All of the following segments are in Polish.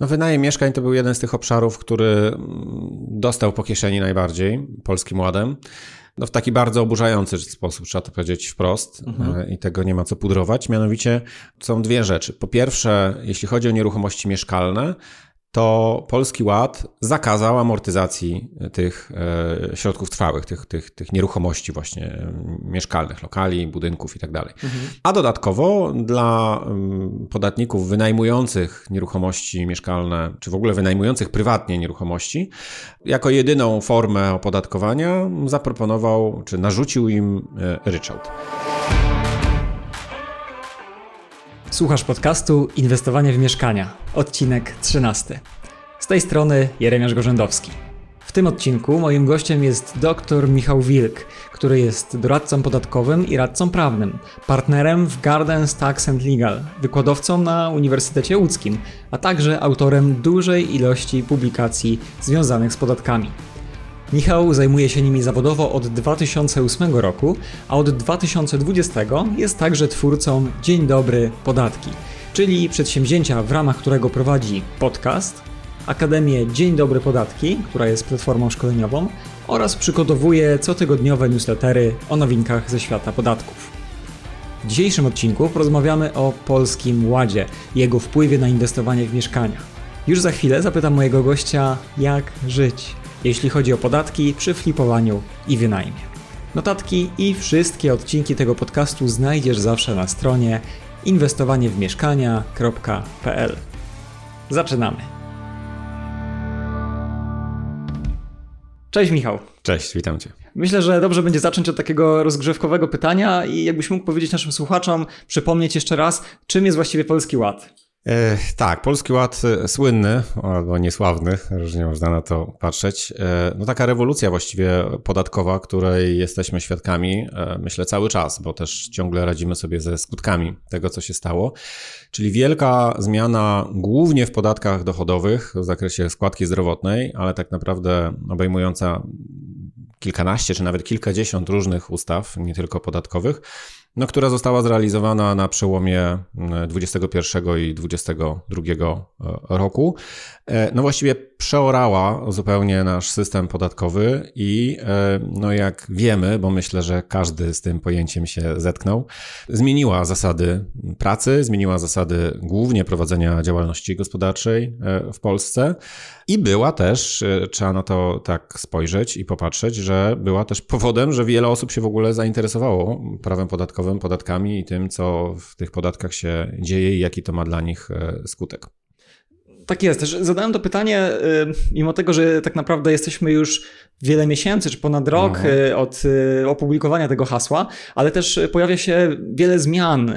No, wynajem mieszkań to był jeden z tych obszarów, który mm, dostał po kieszeni najbardziej Polskim Ładem. No, w taki bardzo oburzający sposób, trzeba to powiedzieć wprost, mhm. E, i tego nie ma co pudrować. Mianowicie są dwie rzeczy. Po pierwsze, jeśli chodzi o nieruchomości mieszkalne, to Polski Ład zakazał amortyzacji tych e, środków trwałych, tych, tych, tych nieruchomości właśnie e, mieszkalnych, lokali, budynków itd. Tak mhm. A dodatkowo dla mm, podatników wynajmujących nieruchomości mieszkalne, czy w ogóle wynajmujących prywatnie nieruchomości, jako jedyną formę opodatkowania zaproponował, czy narzucił im e, ryczałt. Słuchasz podcastu Inwestowanie w mieszkania, odcinek 13. Z tej strony Jeremiasz Gorzędowski. W tym odcinku moim gościem jest dr Michał Wilk, który jest doradcą podatkowym i radcą prawnym, partnerem w Gardens Tax and Legal, wykładowcą na Uniwersytecie Łódzkim, a także autorem dużej ilości publikacji związanych z podatkami. Michał zajmuje się nimi zawodowo od 2008 roku, a od 2020 jest także twórcą Dzień Dobry Podatki, czyli przedsięwzięcia, w ramach którego prowadzi podcast, Akademię Dzień Dobry Podatki, która jest platformą szkoleniową, oraz przygotowuje cotygodniowe newslettery o nowinkach ze świata podatków. W dzisiejszym odcinku porozmawiamy o Polskim Ładzie i jego wpływie na inwestowanie w mieszkania. Już za chwilę zapytam mojego gościa, jak żyć jeśli chodzi o podatki przy flipowaniu i wynajmie. Notatki i wszystkie odcinki tego podcastu znajdziesz zawsze na stronie inwestowaniewmieszkania.pl. Zaczynamy. Cześć Michał. Cześć, witam Cię. Myślę, że dobrze będzie zacząć od takiego rozgrzewkowego pytania i jakbyś mógł powiedzieć naszym słuchaczom, przypomnieć jeszcze raz, czym jest właściwie Polski Ład? E, tak, Polski Ład e, słynny, albo niesławny, różnie można na to patrzeć. E, no taka rewolucja właściwie podatkowa, której jesteśmy świadkami, myślę, cały czas, bo też ciągle radzimy sobie ze skutkami tego, co się stało. Czyli wielka zmiana głównie w podatkach dochodowych w zakresie składki zdrowotnej, ale tak naprawdę obejmująca kilkanaście czy nawet kilkadziesiąt różnych ustaw, nie tylko podatkowych no, która została zrealizowana na przełomie 21 mm, i 22 e, roku. E, no właściwie przeorała zupełnie nasz system podatkowy i e, no jak wiemy, bo myślę, że każdy z tym pojęciem się zetknął, zmieniła zasady pracy, zmieniła zasady głównie prowadzenia działalności gospodarczej w Polsce i była też, trzeba na to tak spojrzeć i popatrzeć, że była też powodem, że wiele osób się w ogóle zainteresowało prawem podatkowym podatkami i tym, co w tych podatkach się dzieje i jaki to ma dla nich e, skutek. Tak jest. Zadałem to pytanie, y, mimo tego, że tak naprawdę jesteśmy już wiele miesięcy, czy ponad rok mhm. od y, opublikowania tego hasła, ale też pojawia się wiele zmian.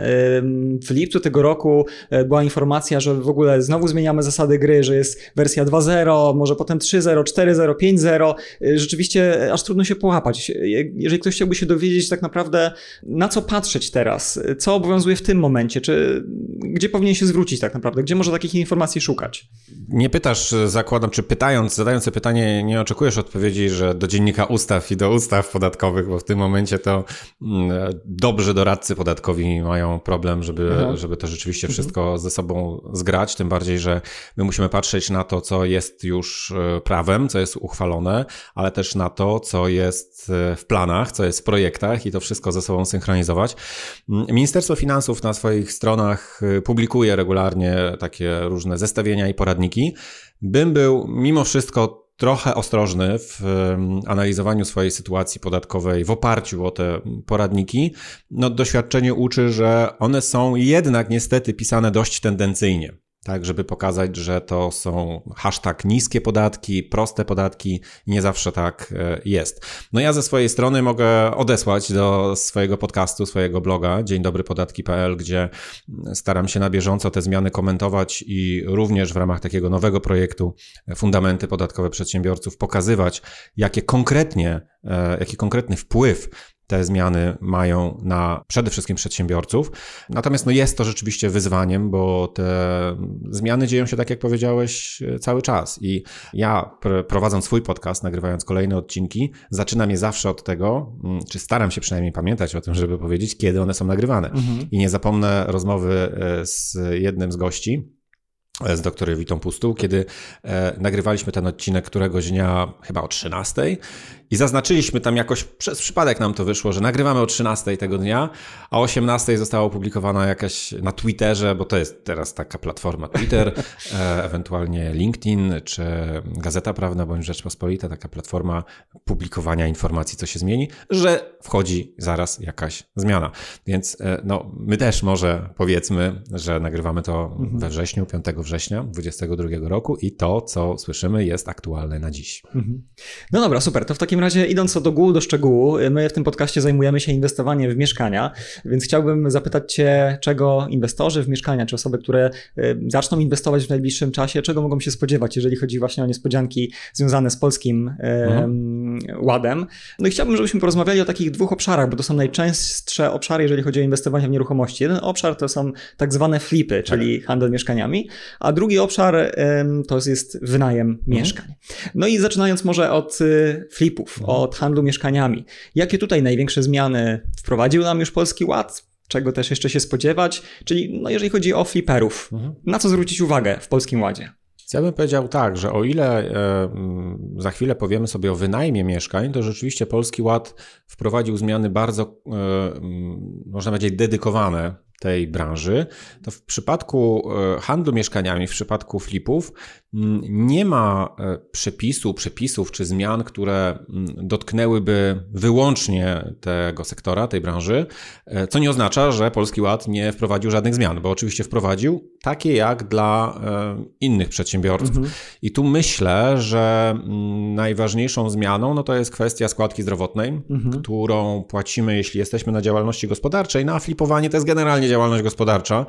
W lipcu tego roku była informacja, że w ogóle znowu zmieniamy zasady gry, że jest wersja 2.0, może potem 3.0, 4.0, 5.0. Rzeczywiście aż trudno się połapać. Jeżeli ktoś chciałby się dowiedzieć tak naprawdę, na co patrzeć teraz, co obowiązuje w tym momencie, czy gdzie powinien się zwrócić tak naprawdę, gdzie może takich informacji szukać? Nie pytasz, zakładam, czy pytając, zadając pytanie, nie oczekujesz odpowiedzi, że do dziennika ustaw i do ustaw podatkowych, bo w tym momencie to mm, dobrzy doradcy podatkowi mają problem, żeby, żeby to rzeczywiście mhm. wszystko ze sobą zgrać. Tym bardziej, że my musimy patrzeć na to, co jest już e, prawem, co jest uchwalone, ale też na to, co jest e, w planach, co jest w projektach i to wszystko ze sobą synchronizować. Mm, Ministerstwo Finansów na swoich stronach e, publikuje regularnie takie różne zestawienia i poradniki, bym był mimo wszystko trochę ostrożny w analizowaniu swojej sytuacji podatkowej w oparciu o te poradniki. No, doświadczenie uczy, że one są jednak niestety pisane dość tendencyjnie tak, żeby pokazać, że to są hashtag niskie podatki, proste podatki, nie zawsze tak e, jest. No ja ze swojej strony mogę odesłać do swojego podcastu, swojego bloga dzień dobry podatki.pl, gdzie staram się na bieżąco te zmiany komentować i również w ramach takiego nowego projektu Fundamenty podatkowe przedsiębiorców pokazywać, jakie konkretnie, e, jaki konkretny wpływ te zmiany mają na przede wszystkim przedsiębiorców. Natomiast no jest to rzeczywiście wyzwaniem, bo te zmiany dzieją się, tak jak powiedziałeś, cały czas. I ja prowadząc swój podcast, nagrywając kolejne odcinki, zaczynam je zawsze od tego, mm, czy staram się przynajmniej pamiętać o tym, żeby powiedzieć, kiedy one są nagrywane. Mhm. I nie zapomnę rozmowy e, z jednym z gości, z doktor Witą Pustu, kiedy e, nagrywaliśmy ten odcinek któregoś dnia, chyba o 13 i zaznaczyliśmy tam jakoś, przez przypadek nam to wyszło, że nagrywamy o 13 tego dnia, a o 18 została opublikowana jakaś na Twitterze, bo to jest teraz taka platforma Twitter, e, ewentualnie LinkedIn, czy Gazeta Prawna, bądź Rzeczpospolita, taka platforma publikowania informacji, co się zmieni, że wchodzi zaraz jakaś zmiana. Więc e, no, my też może powiedzmy, że nagrywamy to we wrześniu, 5 września 2022 roku i to, co słyszymy, jest aktualne na dziś. Mhm. No dobra, super. To w takim razie idąc od ogółu do szczegółu, my w tym podcaście zajmujemy się inwestowaniem w mieszkania, więc chciałbym zapytać Cię, czego inwestorzy w mieszkania, czy osoby, które y, zaczną inwestować w najbliższym czasie, czego mogą się spodziewać, jeżeli chodzi właśnie o niespodzianki związane z polskim mhm. ładem. No i chciałbym, żebyśmy porozmawiali o takich dwóch obszarach, bo to są najczęstsze obszary, jeżeli chodzi o inwestowanie w nieruchomości. Jeden obszar to są tak zwane flipy, czyli tak. handel mieszkaniami, a drugi obszar to jest wynajem mhm. mieszkań. No i zaczynając może od y, flipów, mhm. od handlu mieszkaniami. Jakie tutaj największe zmiany wprowadził nam już Polski Ład? Czego też jeszcze się spodziewać? Czyli no jeżeli chodzi o fliperów, mhm. na co zwrócić uwagę w Polskim Ładzie? Ja bym powiedział tak, że o ile e, za chwilę powiemy sobie o wynajmie mieszkań, to rzeczywiście Polski Ład wprowadził zmiany bardzo, e, można powiedzieć, dedykowane tej branży, to w przypadku e, handlu mieszkaniami, w przypadku flipów, nie ma e, przepisu, przepisów czy zmian, które mm, dotknęłyby wyłącznie tego sektora, tej branży, e, co nie oznacza, że Polski Ład nie wprowadził żadnych zmian, bo oczywiście wprowadził takie jak dla innych przedsiębiorców. Mhm. I tu myślę, że mm, najważniejszą zmianą no to jest kwestia składki zdrowotnej, mhm. którą płacimy, jeśli jesteśmy na działalności gospodarczej, no a flipowanie to jest generalnie działalność gospodarcza.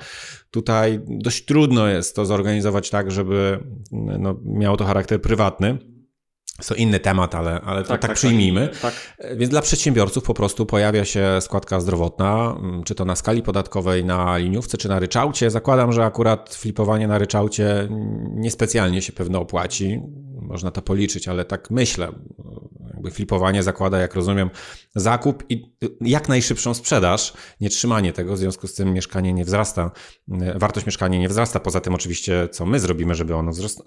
Tutaj dość trudno jest to zorganizować tak, żeby no, miało to charakter prywatny. Jest to inny temat, ale, ale tak, tak, tak przyjmijmy. Tak. Więc dla przedsiębiorców po prostu pojawia się składka zdrowotna, czy to na skali podatkowej, na liniówce, czy na ryczałcie. Zakładam, że akurat flipowanie na ryczałcie niespecjalnie się pewno opłaci. Można to policzyć, ale tak myślę jakby flipowanie zakłada, jak rozumiem, zakup i jak najszybszą sprzedaż, nie trzymanie tego, w związku z tym mieszkanie nie wzrasta, wartość mieszkania nie wzrasta, poza tym oczywiście, co my zrobimy, żeby ono wzrost,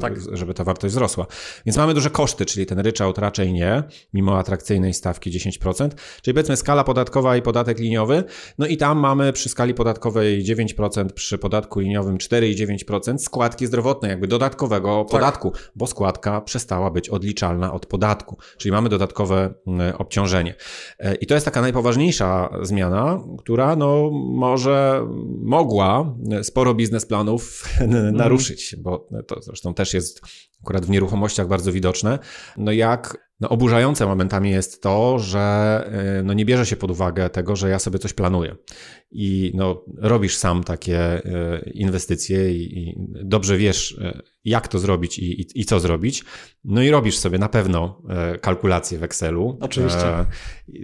tak. żeby ta wartość wzrosła. Więc mamy duże koszty, czyli ten ryczałt raczej nie, mimo atrakcyjnej stawki 10%, czyli powiedzmy skala podatkowa i podatek liniowy, no i tam mamy przy skali podatkowej 9%, przy podatku liniowym 4,9% składki zdrowotnej, jakby dodatkowego tak. podatku, bo składka przestała być odliczalna od podatku czyli mamy dodatkowe mm, obciążenie. E, I to jest taka najpoważniejsza zmiana, która no, może mogła sporo biznesplanów naruszyć, bo to zresztą też jest akurat w nieruchomościach bardzo widoczne. No jak no, oburzające momentami jest to, że e, no, nie bierze się pod uwagę tego, że ja sobie coś planuję i no, robisz sam takie e, inwestycje i, i dobrze wiesz, jak to zrobić i, i, i, co zrobić. No i robisz sobie na pewno e, kalkulacje w Excelu. Oczywiście. E,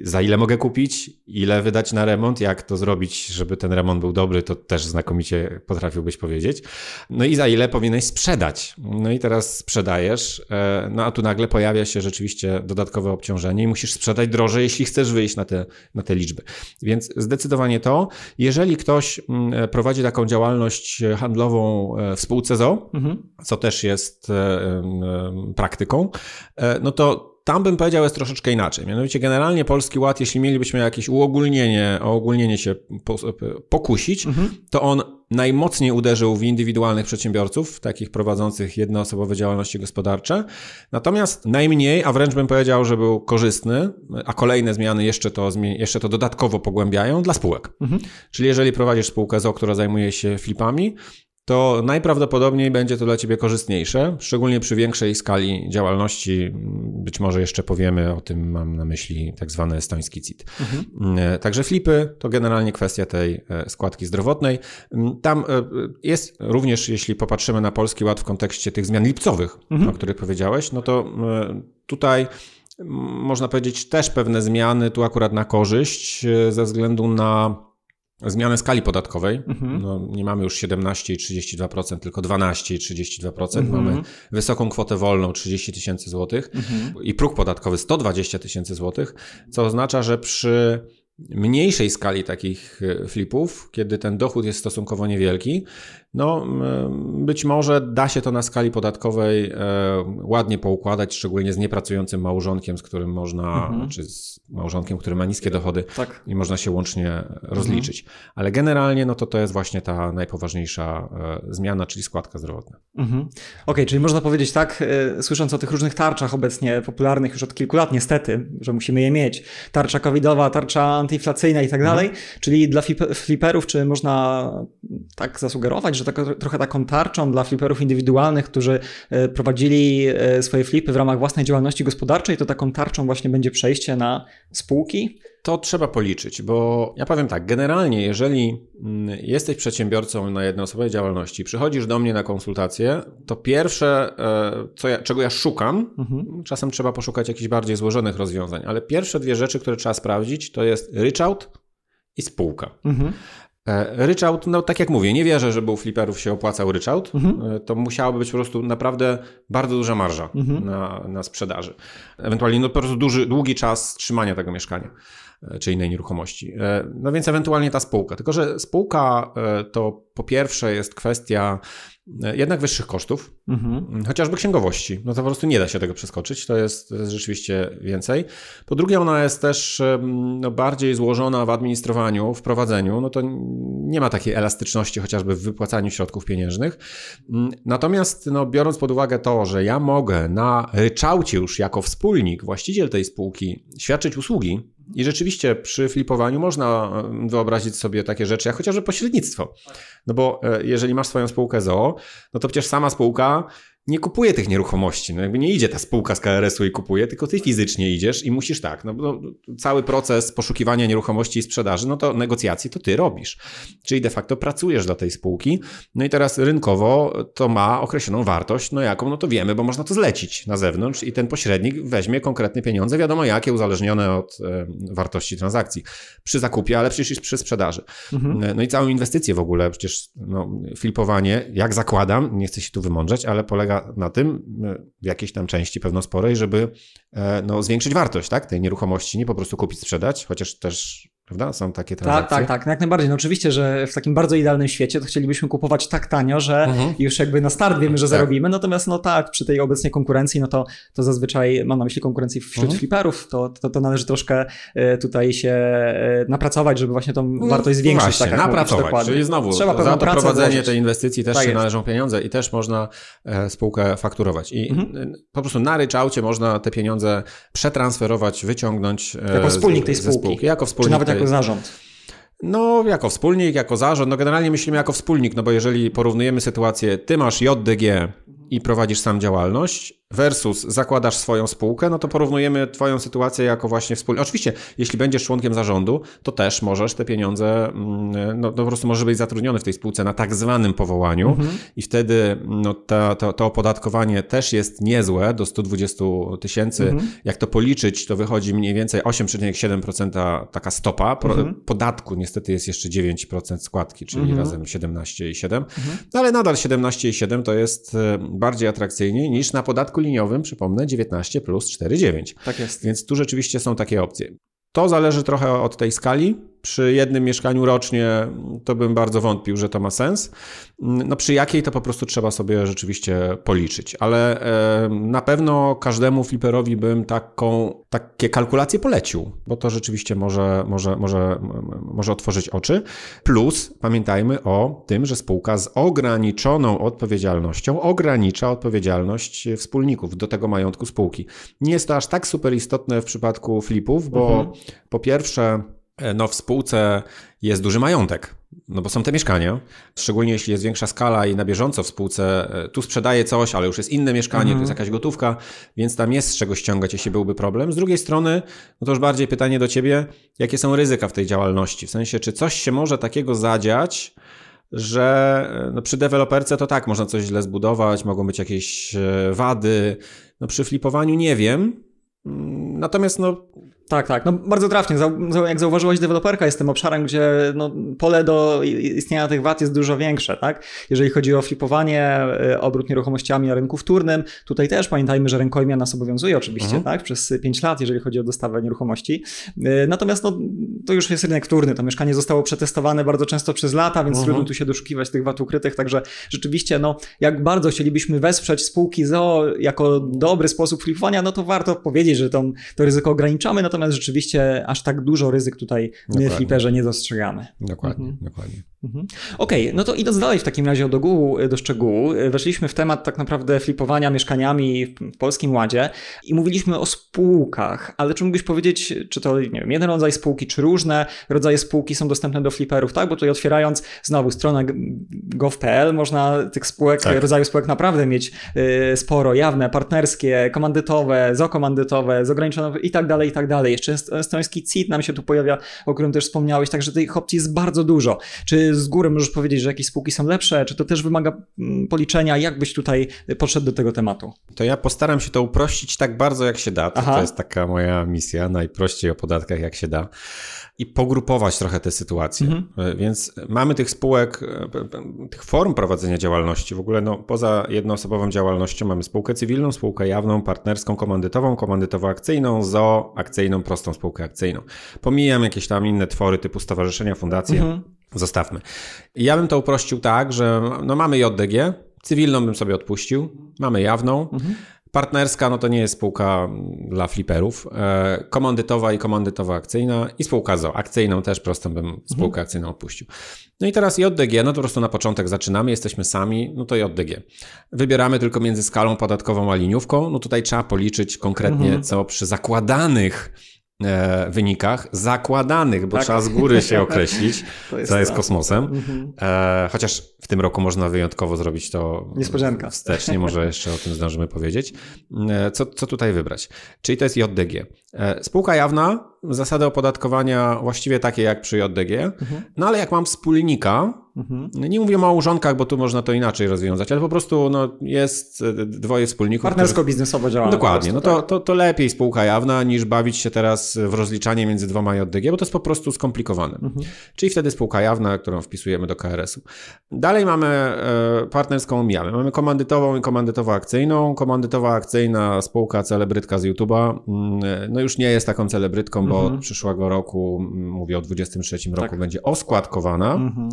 za ile mogę kupić, ile wydać na remont, jak to zrobić, żeby ten remont był dobry, to też znakomicie potrafiłbyś powiedzieć. No i za ile powinieneś sprzedać. No i teraz sprzedajesz, e, no a tu nagle pojawia się rzeczywiście dodatkowe obciążenie i musisz sprzedać drożej, jeśli chcesz wyjść na te, na te liczby. Więc zdecydowanie to. Jeżeli ktoś mm, prowadzi taką działalność handlową w spółce ZO, mhm. co też jest e, e, praktyką, e, no to tam bym powiedział jest troszeczkę inaczej. Mianowicie generalnie Polski Ład, jeśli mielibyśmy jakieś uogólnienie, o ogólnienie się pokusić, mhm. to on najmocniej uderzył w indywidualnych przedsiębiorców, takich prowadzących jednoosobowe działalności gospodarcze. Natomiast najmniej, a wręcz bym powiedział, że był korzystny, a kolejne zmiany jeszcze to, jeszcze to dodatkowo pogłębiają dla spółek. Mhm. Czyli jeżeli prowadzisz spółkę ZO, która zajmuje się flipami, to najprawdopodobniej będzie to dla Ciebie korzystniejsze, szczególnie przy większej skali działalności. Być może jeszcze powiemy o tym, mam na myśli tak zwany estoński CIT. Mhm. E, także flipy to generalnie kwestia tej e, składki zdrowotnej. Tam e, jest również, jeśli popatrzymy na Polski Ład w kontekście tych zmian lipcowych, mhm. o których powiedziałeś, no to tutaj można powiedzieć też pewne zmiany, tu akurat na korzyść, ze względu na zmianę skali podatkowej. Mhm. No, nie mamy już 17 i 32%, tylko 12 i 32%. Mhm. Mamy wysoką kwotę wolną 30 tysięcy złotych mhm. i próg podatkowy 120 tysięcy złotych, co oznacza, że przy mniejszej skali takich e, flipów, kiedy ten dochód jest stosunkowo niewielki, no być może da się to na skali podatkowej e, ładnie poukładać, szczególnie z niepracującym małżonkiem, z którym można, mhm. czy z małżonkiem, który ma niskie dochody tak. i można się łącznie rozliczyć. Mhm. Ale generalnie no to to jest właśnie ta najpoważniejsza e, zmiana, czyli składka zdrowotna. Mhm. Okej, okay, czyli można powiedzieć tak, e, słysząc o tych różnych tarczach obecnie popularnych już od kilku lat niestety, że musimy je mieć. Tarcza covidowa, tarcza antyinflacyjna i tak mhm. dalej, czyli dla fliperów czy można tak zasugerować, że tak, trochę taką tarczą dla fliperów indywidualnych, którzy e, prowadzili e, swoje flipy w ramach własnej działalności gospodarczej, to taką tarczą właśnie będzie przejście na spółki? To trzeba policzyć, bo ja powiem tak, generalnie jeżeli mm, jesteś przedsiębiorcą na jednoosobowej działalności, przychodzisz do mnie na konsultację, to pierwsze, e, co ja, czego ja szukam, mhm. czasem trzeba poszukać jakichś bardziej złożonych rozwiązań, ale pierwsze dwie rzeczy, które trzeba sprawdzić, to jest out i spółka. Mhm. E, ryczałt, no tak jak mówię, nie wierzę, żeby u fliperów się opłacał ryczałt. Mhm. E, to musiałaby być po prostu naprawdę bardzo duża marża mhm. na, na sprzedaży. Ewentualnie no, po prostu duży, długi czas trzymania tego mieszkania czy innej nieruchomości. No więc ewentualnie ta spółka. Tylko, że spółka to po pierwsze jest kwestia E, jednak wyższych kosztów, mhm. chociażby księgowości. No to po prostu nie da się tego przeskoczyć, to jest, to jest rzeczywiście więcej. Po drugie, ona jest też no, bardziej złożona w administrowaniu, w prowadzeniu, no to nie ma takiej elastyczności chociażby w wypłacaniu środków pieniężnych. Natomiast no, biorąc pod uwagę to, że ja mogę na ryczałcie już jako wspólnik, właściciel tej spółki świadczyć usługi, i rzeczywiście przy flipowaniu można e, wyobrazić sobie takie rzeczy, jak chociażby pośrednictwo. No bo e, jeżeli masz swoją spółkę ZOO, no to przecież sama spółka nie kupuje tych nieruchomości. No jakby nie idzie ta spółka z KRS-u i kupuje, tylko ty fizycznie idziesz i musisz tak. No, no, cały proces poszukiwania nieruchomości i sprzedaży, no to negocjacje to ty robisz. Czyli de facto pracujesz dla tej spółki. No i teraz rynkowo to ma określoną wartość, no jaką, no to wiemy, bo można to zlecić na zewnątrz i ten pośrednik weźmie konkretne pieniądze, wiadomo jakie, uzależnione od e, wartości transakcji. Przy zakupie, ale przecież przy sprzedaży. Mhm. No i całą inwestycję w ogóle, przecież no, flipowanie, jak zakładam, nie chcę się tu wymądrzeć, ale polega na tym, e, w jakiejś tam części pewno sporej, żeby e, no, zwiększyć wartość tak, tej nieruchomości, nie po prostu kupić, sprzedać, chociaż też Prawda? Są takie tak, transakcje. Tak, tak, tak. Jak najbardziej. No oczywiście, że w takim bardzo idealnym świecie to chcielibyśmy kupować tak tanio, że mhm. już jakby na start wiemy, że tak. zarobimy. Natomiast no tak, przy tej obecnej konkurencji, no to, to zazwyczaj mam na myśli konkurencji wśród mhm. fliperów, to, to, to należy troszkę e, tutaj się e, napracować, żeby właśnie tą no, wartość zwiększyć. Właśnie, tak napracować. Mówisz, Czyli znowu Trzeba za to prowadzenie włożyć. tej inwestycji też tak się jest. należą pieniądze i też można e, spółkę fakturować. I mhm. po prostu na ryczałcie można te pieniądze przetransferować, wyciągnąć. Jako wspólnik tej spółki. Jako wspólnik. Jako zarząd. No, jako wspólnik, jako zarząd, no generalnie myślimy jako wspólnik, no bo jeżeli porównujemy sytuację, ty masz JDG i prowadzisz sam działalność, versus zakładasz swoją spółkę, no to porównujemy Twoją sytuację jako właśnie wspólnie. Oczywiście, jeśli będziesz członkiem zarządu, to też możesz te pieniądze, mm, no, no po prostu możesz być zatrudniony w tej spółce na tak zwanym powołaniu mhm. i wtedy no, to, to, to opodatkowanie też jest niezłe do 120 tysięcy. Mhm. Jak to policzyć, to wychodzi mniej więcej 8,7% taka stopa. Mhm. Podatku niestety jest jeszcze 9% składki, czyli mhm. razem 17,7%. Mhm. No, ale nadal 17,7% to jest e, bardziej atrakcyjnie niż na podatku liniowym, przypomnę, 19 plus 4,9. Tak jest. Więc tu rzeczywiście są takie opcje. To zależy trochę od tej skali. Przy jednym mieszkaniu rocznie to bym bardzo wątpił, że to ma sens. No przy jakiej to po prostu trzeba sobie rzeczywiście policzyć, ale e, na pewno każdemu fliperowi bym taką, takie kalkulacje polecił, bo to rzeczywiście może, może, może, może otworzyć oczy. Plus pamiętajmy o tym, że spółka z ograniczoną odpowiedzialnością ogranicza odpowiedzialność wspólników do tego majątku spółki. Nie jest to aż tak super istotne w przypadku flipów, bo mhm. po pierwsze no w spółce jest duży majątek, no bo są te mieszkania, szczególnie jeśli jest większa skala i na bieżąco w spółce e, tu sprzedaje coś, ale już jest inne mieszkanie, mhm. tu jest jakaś gotówka, więc tam jest z czego ściągać, jeśli byłby problem. Z drugiej strony, no to już bardziej pytanie do ciebie, jakie są ryzyka w tej działalności, w sensie, czy coś się może takiego zadziać, że e, no przy deweloperce to tak, można coś źle zbudować, mogą być jakieś wady, no przy flipowaniu nie wiem, mm, natomiast no Tak, tak. No bardzo trafnie. Jak zauważyłaś, deweloperka jest tym obszarem, gdzie no, pole do istnienia tych VAT jest dużo większe, tak? Jeżeli chodzi o flipowanie, y, obrót nieruchomościami na rynku wtórnym, tutaj też pamiętajmy, że rękojmia nas obowiązuje oczywiście, mhm. tak? Przez 5 lat, jeżeli chodzi o dostawę nieruchomości. Y, natomiast no, to już jest rynek wtórny. To mieszkanie zostało przetestowane bardzo często przez lata, więc mhm. trudno tu się doszukiwać tych VAT ukrytych, także rzeczywiście, no, jak bardzo chcielibyśmy wesprzeć spółki ZO jako dobry sposób flipowania, no to warto powiedzieć, że to, to ryzyko ograniczamy, natomiast rzeczywiście aż tak dużo ryzyk tutaj w fliperze nie dostrzegamy. Dokładnie, mhm. dokładnie. Mhm. Okej, okay, no to idąc dalej w takim razie do, gół, do szczegółu, weszliśmy w temat tak naprawdę flipowania mieszkaniami w Polskim Ładzie i mówiliśmy o spółkach, ale czy mógłbyś powiedzieć, czy to nie wiem, jeden rodzaj spółki, czy różne rodzaje spółki są dostępne do fliperów, tak? Bo tutaj otwierając znowu stronę gov.pl można tych spółek, tak. rodzaju spółek naprawdę mieć y, sporo, jawne, partnerskie, komandytowe, zokomandytowe, z ograniczoną i tak dalej, i tak dalej. Jeszcze estoński CIT nam się tu pojawia, o którym też wspomniałeś, także tych opcji jest bardzo dużo. Czy z góry możesz powiedzieć, że jakieś spółki są lepsze, czy to też wymaga mm, policzenia? Jak byś tutaj podszedł do tego tematu? To ja postaram się to uprościć tak bardzo, jak się da. To, to jest taka moja misja, najprościej o podatkach, jak się da i pogrupować trochę te sytuacje. Mhm. E, więc mamy tych spółek, e, tych form prowadzenia działalności. W ogóle no, poza jednoosobową działalnością mamy spółkę cywilną, spółkę jawną, partnerską, komandytową, komandytowo-akcyjną, zo, akcyjną, prostą spółkę akcyjną. Pomijam jakieś tam inne twory typu stowarzyszenia, fundacje. Mhm. Zostawmy. Ja bym to uprościł tak, że no mamy JDG, cywilną bym sobie odpuścił, mamy jawną. Mhm. Partnerska, no to nie jest spółka dla fliperów. E, komandytowa i komandytowa akcyjna i spółka ZO. Akcyjną też prostą bym spółkę mhm. akcyjną odpuścił. No i teraz JDG, no to po prostu na początek zaczynamy, jesteśmy sami, no to JDG. Wybieramy tylko między skalą podatkową a liniówką, no tutaj trzeba policzyć konkretnie, mhm. co przy zakładanych E, wynikach zakładanych, bo tak. trzeba z góry się określić, to jest, co jest kosmosem. Mhm. E, chociaż w tym roku można wyjątkowo zrobić to Niespodzianka. wstecznie, może jeszcze o tym zdążymy powiedzieć. E, co, co tutaj wybrać? Czyli to jest JDG. Spółka jawna, zasady opodatkowania właściwie takie jak przy JDG, mhm. no ale jak mam wspólnika, Mhm. Nie mówię o małżonkach, bo tu można to inaczej rozwiązać, ale po prostu no, jest e, dwoje wspólników. Partnersko-biznesowo działa. Dokładnie. no to, tak? to, to lepiej spółka jawna niż bawić się teraz w rozliczanie między dwoma JDG, bo to jest po prostu skomplikowane. Mhm. Czyli wtedy spółka jawna, którą wpisujemy do KRS-u. Dalej mamy e, partnerską omijamy. Mamy komandytową i komandytowo-akcyjną. Komandytowa-akcyjna spółka celebrytka z YouTube'a. Mm, e, no już nie jest taką celebrytką, bo mhm. od przyszłego roku, mówię o 23 roku, tak. będzie oskładkowana. Mhm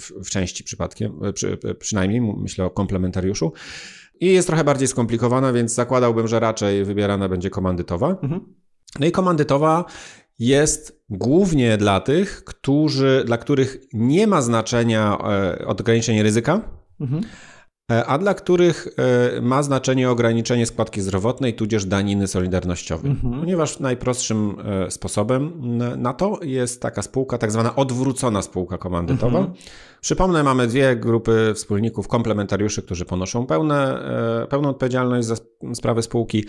w, w części przypadkiem, e, przy, e, przynajmniej myślę o komplementariuszu. I jest trochę bardziej skomplikowana, więc zakładałbym, że raczej wybierana będzie komandytowa. Mhm. No i komandytowa jest głównie dla tych, którzy, dla których nie ma znaczenia e, ograniczenie ryzyka. Mhm E, a dla których e, ma znaczenie ograniczenie składki zdrowotnej, tudzież daniny solidarnościowej. Mhm. Ponieważ najprostszym e, sposobem na to jest taka spółka, tak zwana odwrócona spółka komandytowa. Mhm. Przypomnę, mamy dwie grupy wspólników, komplementariuszy, którzy ponoszą pełne, pełną odpowiedzialność za sprawy spółki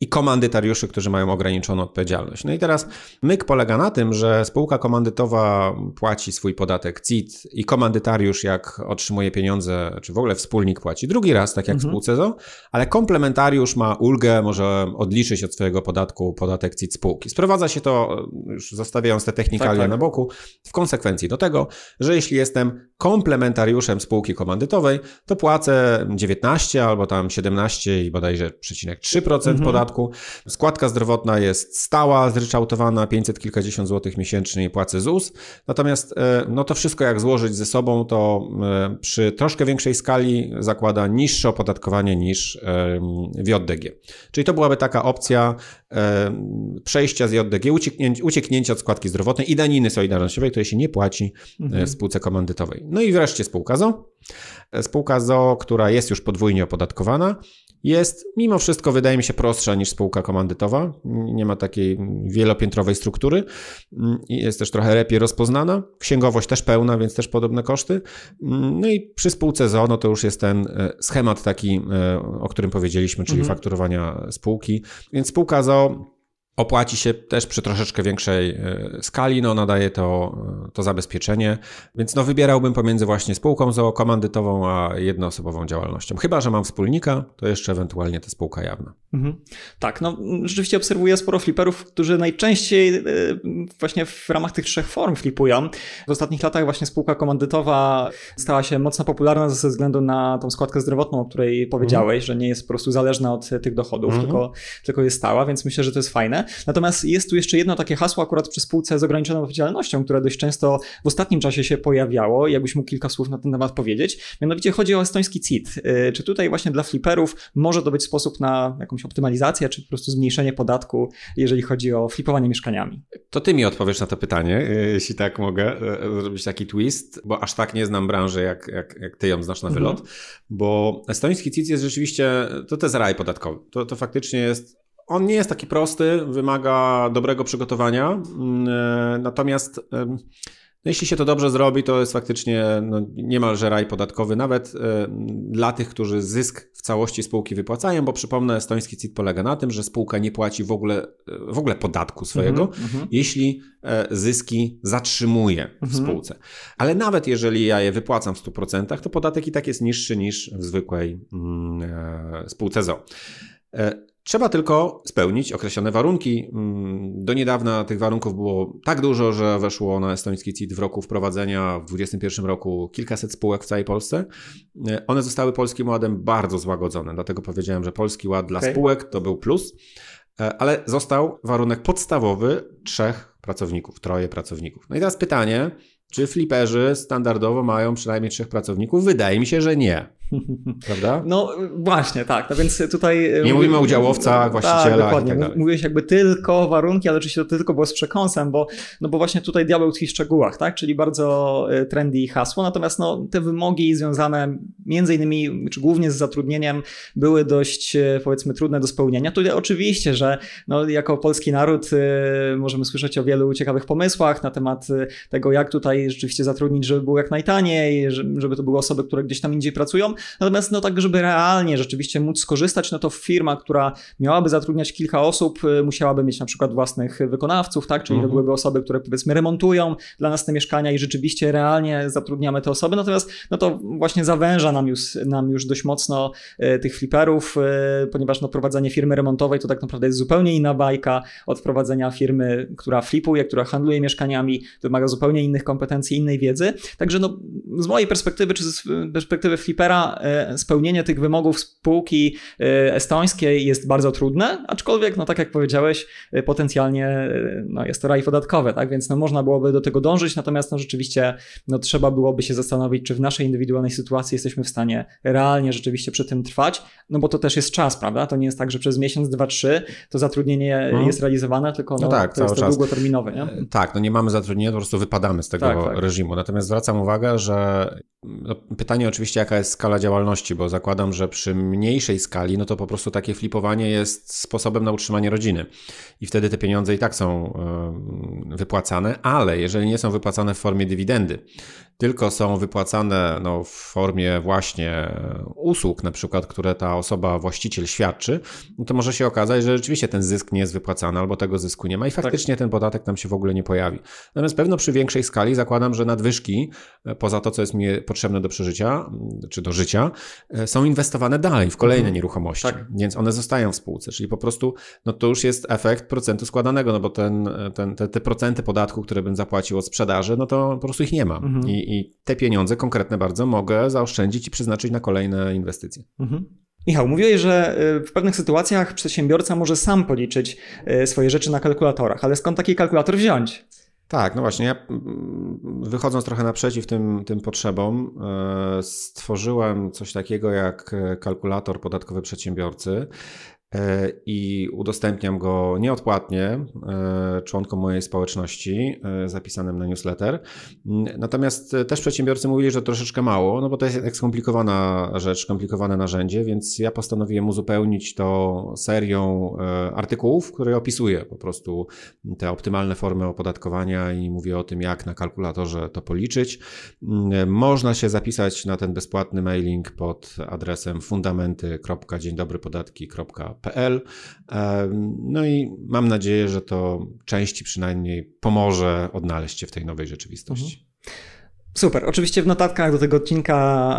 i komandytariuszy, którzy mają ograniczoną odpowiedzialność. No i teraz myk polega na tym, że spółka komandytowa płaci swój podatek CIT i komandytariusz, jak otrzymuje pieniądze, czy w ogóle wspólnik płaci drugi raz, tak jak mhm. w spółce ale komplementariusz ma ulgę, może odliczyć od swojego podatku podatek CIT spółki. Sprowadza się to, już zostawiając te technikalia tak, tak. na boku, w konsekwencji do tego, że jeśli jestem komplementariuszem spółki komandytowej, to płacę 19 albo tam 17 i bodajże 3,3% mhm. podatku. Składka zdrowotna jest stała, zryczałtowana, 500 kilkadziesiąt złotych miesięcznie i płacę ZUS. Natomiast e, no to wszystko jak złożyć ze sobą, to e, przy troszkę większej skali zakłada niższe opodatkowanie niż w JDG. Czyli to byłaby taka opcja przejścia z JDG, ucieknięcia, od składki zdrowotnej i daniny solidarnościowej, której się nie płaci e, mhm. w spółce komandytowej. No i wreszcie spółka ZO. Spółka ZO, która jest już podwójnie opodatkowana, jest mimo wszystko, wydaje mi się, prostsza niż spółka komandytowa. Nie ma takiej wielopiętrowej struktury i jest też trochę lepiej rozpoznana. Księgowość też pełna, więc też podobne koszty. No i przy spółce ZO, no to już jest ten e, schemat taki, e, o którym powiedzieliśmy, czyli mhm. fakturowania spółki. Więc spółka ZO opłaci się też przy troszeczkę większej e, skali, no nadaje to, e, to zabezpieczenie, więc no wybierałbym pomiędzy właśnie spółką komandytową a jednoosobową działalnością. Chyba, że mam wspólnika, to jeszcze ewentualnie ta spółka jawna. Mhm. Tak, no rzeczywiście obserwuję sporo fliperów, którzy najczęściej e, właśnie w ramach tych trzech form flipują. W ostatnich latach właśnie spółka komandytowa stała się mocno popularna ze względu na tą składkę zdrowotną, o której powiedziałeś, mhm. że nie jest po prostu zależna od tych dochodów, mhm. tylko, tylko jest stała, więc myślę, że to jest fajne. Natomiast jest tu jeszcze jedno takie hasło akurat przy spółce z ograniczoną odpowiedzialnością, które dość często w ostatnim czasie się pojawiało. Jakbyś mógł kilka słów na ten temat powiedzieć. Mianowicie chodzi o estoński CIT. Y, czy tutaj właśnie dla fliperów może to być sposób na jakąś optymalizację, czy po prostu zmniejszenie podatku, jeżeli chodzi o flipowanie mieszkaniami? To ty mi odpowiesz na to pytanie, y, jeśli tak mogę y, zrobić taki twist, bo aż tak nie znam branży, jak, jak, jak ty ją znasz na wylot, mhm. bo estoński CIT jest rzeczywiście, to, to jest raj podatkowy. To, to faktycznie jest on nie jest taki prosty, wymaga dobrego przygotowania, mm, e, natomiast no jeśli się to dobrze zrobi, to jest faktycznie no, niemalże raj podatkowy, nawet e, dla tych, którzy zysk w całości spółki wypłacają, bo przypomnę, estoński CIT polega na tym, że spółka nie płaci w ogóle, e, w ogóle podatku swojego, mm -hmm. jeśli zyski zatrzymuje w mm -hmm. spółce. Ale nawet jeżeli ja je wypłacam w 100%, to podatek i tak jest niższy niż w zwykłej mm, spółce ZO. Trzeba tylko spełnić określone warunki. Mm, do niedawna tych warunków było tak dużo, że weszło na estoński CIT w roku wprowadzenia w 2021 roku kilkaset spółek w całej Polsce. E, one zostały polskim ładem bardzo złagodzone, dlatego powiedziałem, że polski ład dla okay. spółek to był plus, e, ale został warunek podstawowy trzech pracowników, troje pracowników. No i teraz pytanie, czy fliperzy standardowo mają przynajmniej trzech pracowników? Wydaje mi się, że nie. Prawda? No właśnie, tak. No więc tutaj. Nie mówimy o udziałowcach, tak, właścicielach. Tak, dokładnie. Tak Mówiłeś jakby tylko warunki, ale oczywiście to tylko było z przekąsem, bo, no bo właśnie tutaj diabeł tkwi w szczegółach, tak? Czyli bardzo e, trendy hasło. Natomiast no, te wymogi związane między innymi, czy głównie z zatrudnieniem, były dość e, powiedzmy trudne do spełnienia. Tutaj oczywiście, że no, jako polski naród możemy słyszeć o wielu ciekawych pomysłach na temat tego, jak tutaj rzeczywiście zatrudnić, żeby było jak najtaniej, żeby to były osoby, które gdzieś tam indziej pracują. Natomiast no tak, żeby realnie rzeczywiście móc skorzystać, no to firma, która miałaby zatrudniać kilka osób, y, musiałaby mieć na przykład własnych wykonawców, tak? Czyli mhm. to byłyby osoby, które powiedzmy remontują dla nas te mieszkania i rzeczywiście realnie zatrudniamy te osoby. Natomiast no to właśnie zawęża nam już, nam już dość mocno y, tych fliperów, y, ponieważ no prowadzenie firmy remontowej to tak naprawdę jest zupełnie inna bajka od prowadzenia firmy, która flipuje, która handluje mieszkaniami, wymaga zupełnie innych kompetencji, innej wiedzy. Także no, z mojej perspektywy, czy z perspektywy flipera, E, spełnienie tych wymogów spółki e, estońskiej jest bardzo trudne, aczkolwiek, no tak jak powiedziałeś, e, potencjalnie no, jest to raj podatkowy, tak, więc no, można byłoby do tego dążyć, natomiast no, rzeczywiście no, trzeba byłoby się zastanowić, czy w naszej indywidualnej sytuacji jesteśmy w stanie realnie rzeczywiście przy tym trwać, no bo to też jest czas, prawda? To nie jest tak, że przez miesiąc, dwa, trzy to zatrudnienie mhm. jest realizowane, tylko no, no tak, to jest to czas. długoterminowe. Nie? Tak, no nie mamy zatrudnienia, po prostu wypadamy z tego tak, tak. reżimu. Natomiast zwracam uwagę, że no, pytanie oczywiście, jaka jest skala działalności, bo zakładam, że przy mniejszej skali, no to po prostu takie flipowanie jest sposobem na utrzymanie rodziny. I wtedy te pieniądze i tak są wypłacane, ale jeżeli nie są wypłacane w formie dywidendy, tylko są wypłacane no, w formie właśnie usług, na przykład, które ta osoba, właściciel świadczy, no to może się okazać, że rzeczywiście ten zysk nie jest wypłacany albo tego zysku nie ma i tak. faktycznie tak. ten podatek tam się w ogóle nie pojawi. Natomiast pewno przy większej skali zakładam, że nadwyżki, e, poza to, co jest mi potrzebne do przeżycia czy do życia, e, są inwestowane dalej w kolejne mhm. nieruchomości, tak. więc one zostają w spółce, czyli po prostu no to już jest efekt procentu składanego, no bo ten, ten, te, te procenty podatku, które bym zapłacił od sprzedaży, no to po prostu ich nie ma. Mhm. I, I te pieniądze konkretne bardzo mogę zaoszczędzić i przeznaczyć na kolejne inwestycje. Mhm. Michał, mówiłeś, że y, w pewnych sytuacjach przedsiębiorca może sam policzyć y, swoje rzeczy na kalkulatorach, ale skąd taki kalkulator wziąć? Tak, no właśnie. Ja mm, wychodząc trochę naprzeciw tym, tym potrzebom, e, stworzyłem coś takiego jak e, kalkulator podatkowy przedsiębiorcy. E, i udostępniam go nieodpłatnie e, członkom mojej społeczności e, zapisanym na newsletter. Natomiast też przedsiębiorcy mówili, że troszeczkę mało, no bo to jest jak skomplikowana rzecz, skomplikowane narzędzie, więc ja postanowiłem uzupełnić to serią artykułów, które opisuje po prostu te optymalne formy opodatkowania i mówię o tym, jak na kalkulatorze to policzyć. Można się zapisać na ten bezpłatny mailing pod adresem fundamenty.dzieńdobrypodatki.pl No i mam nadzieję, że to części przynajmniej pomoże odnaleźć się w tej nowej rzeczywistości. Mhm. Super. Oczywiście w notatkach do tego odcinka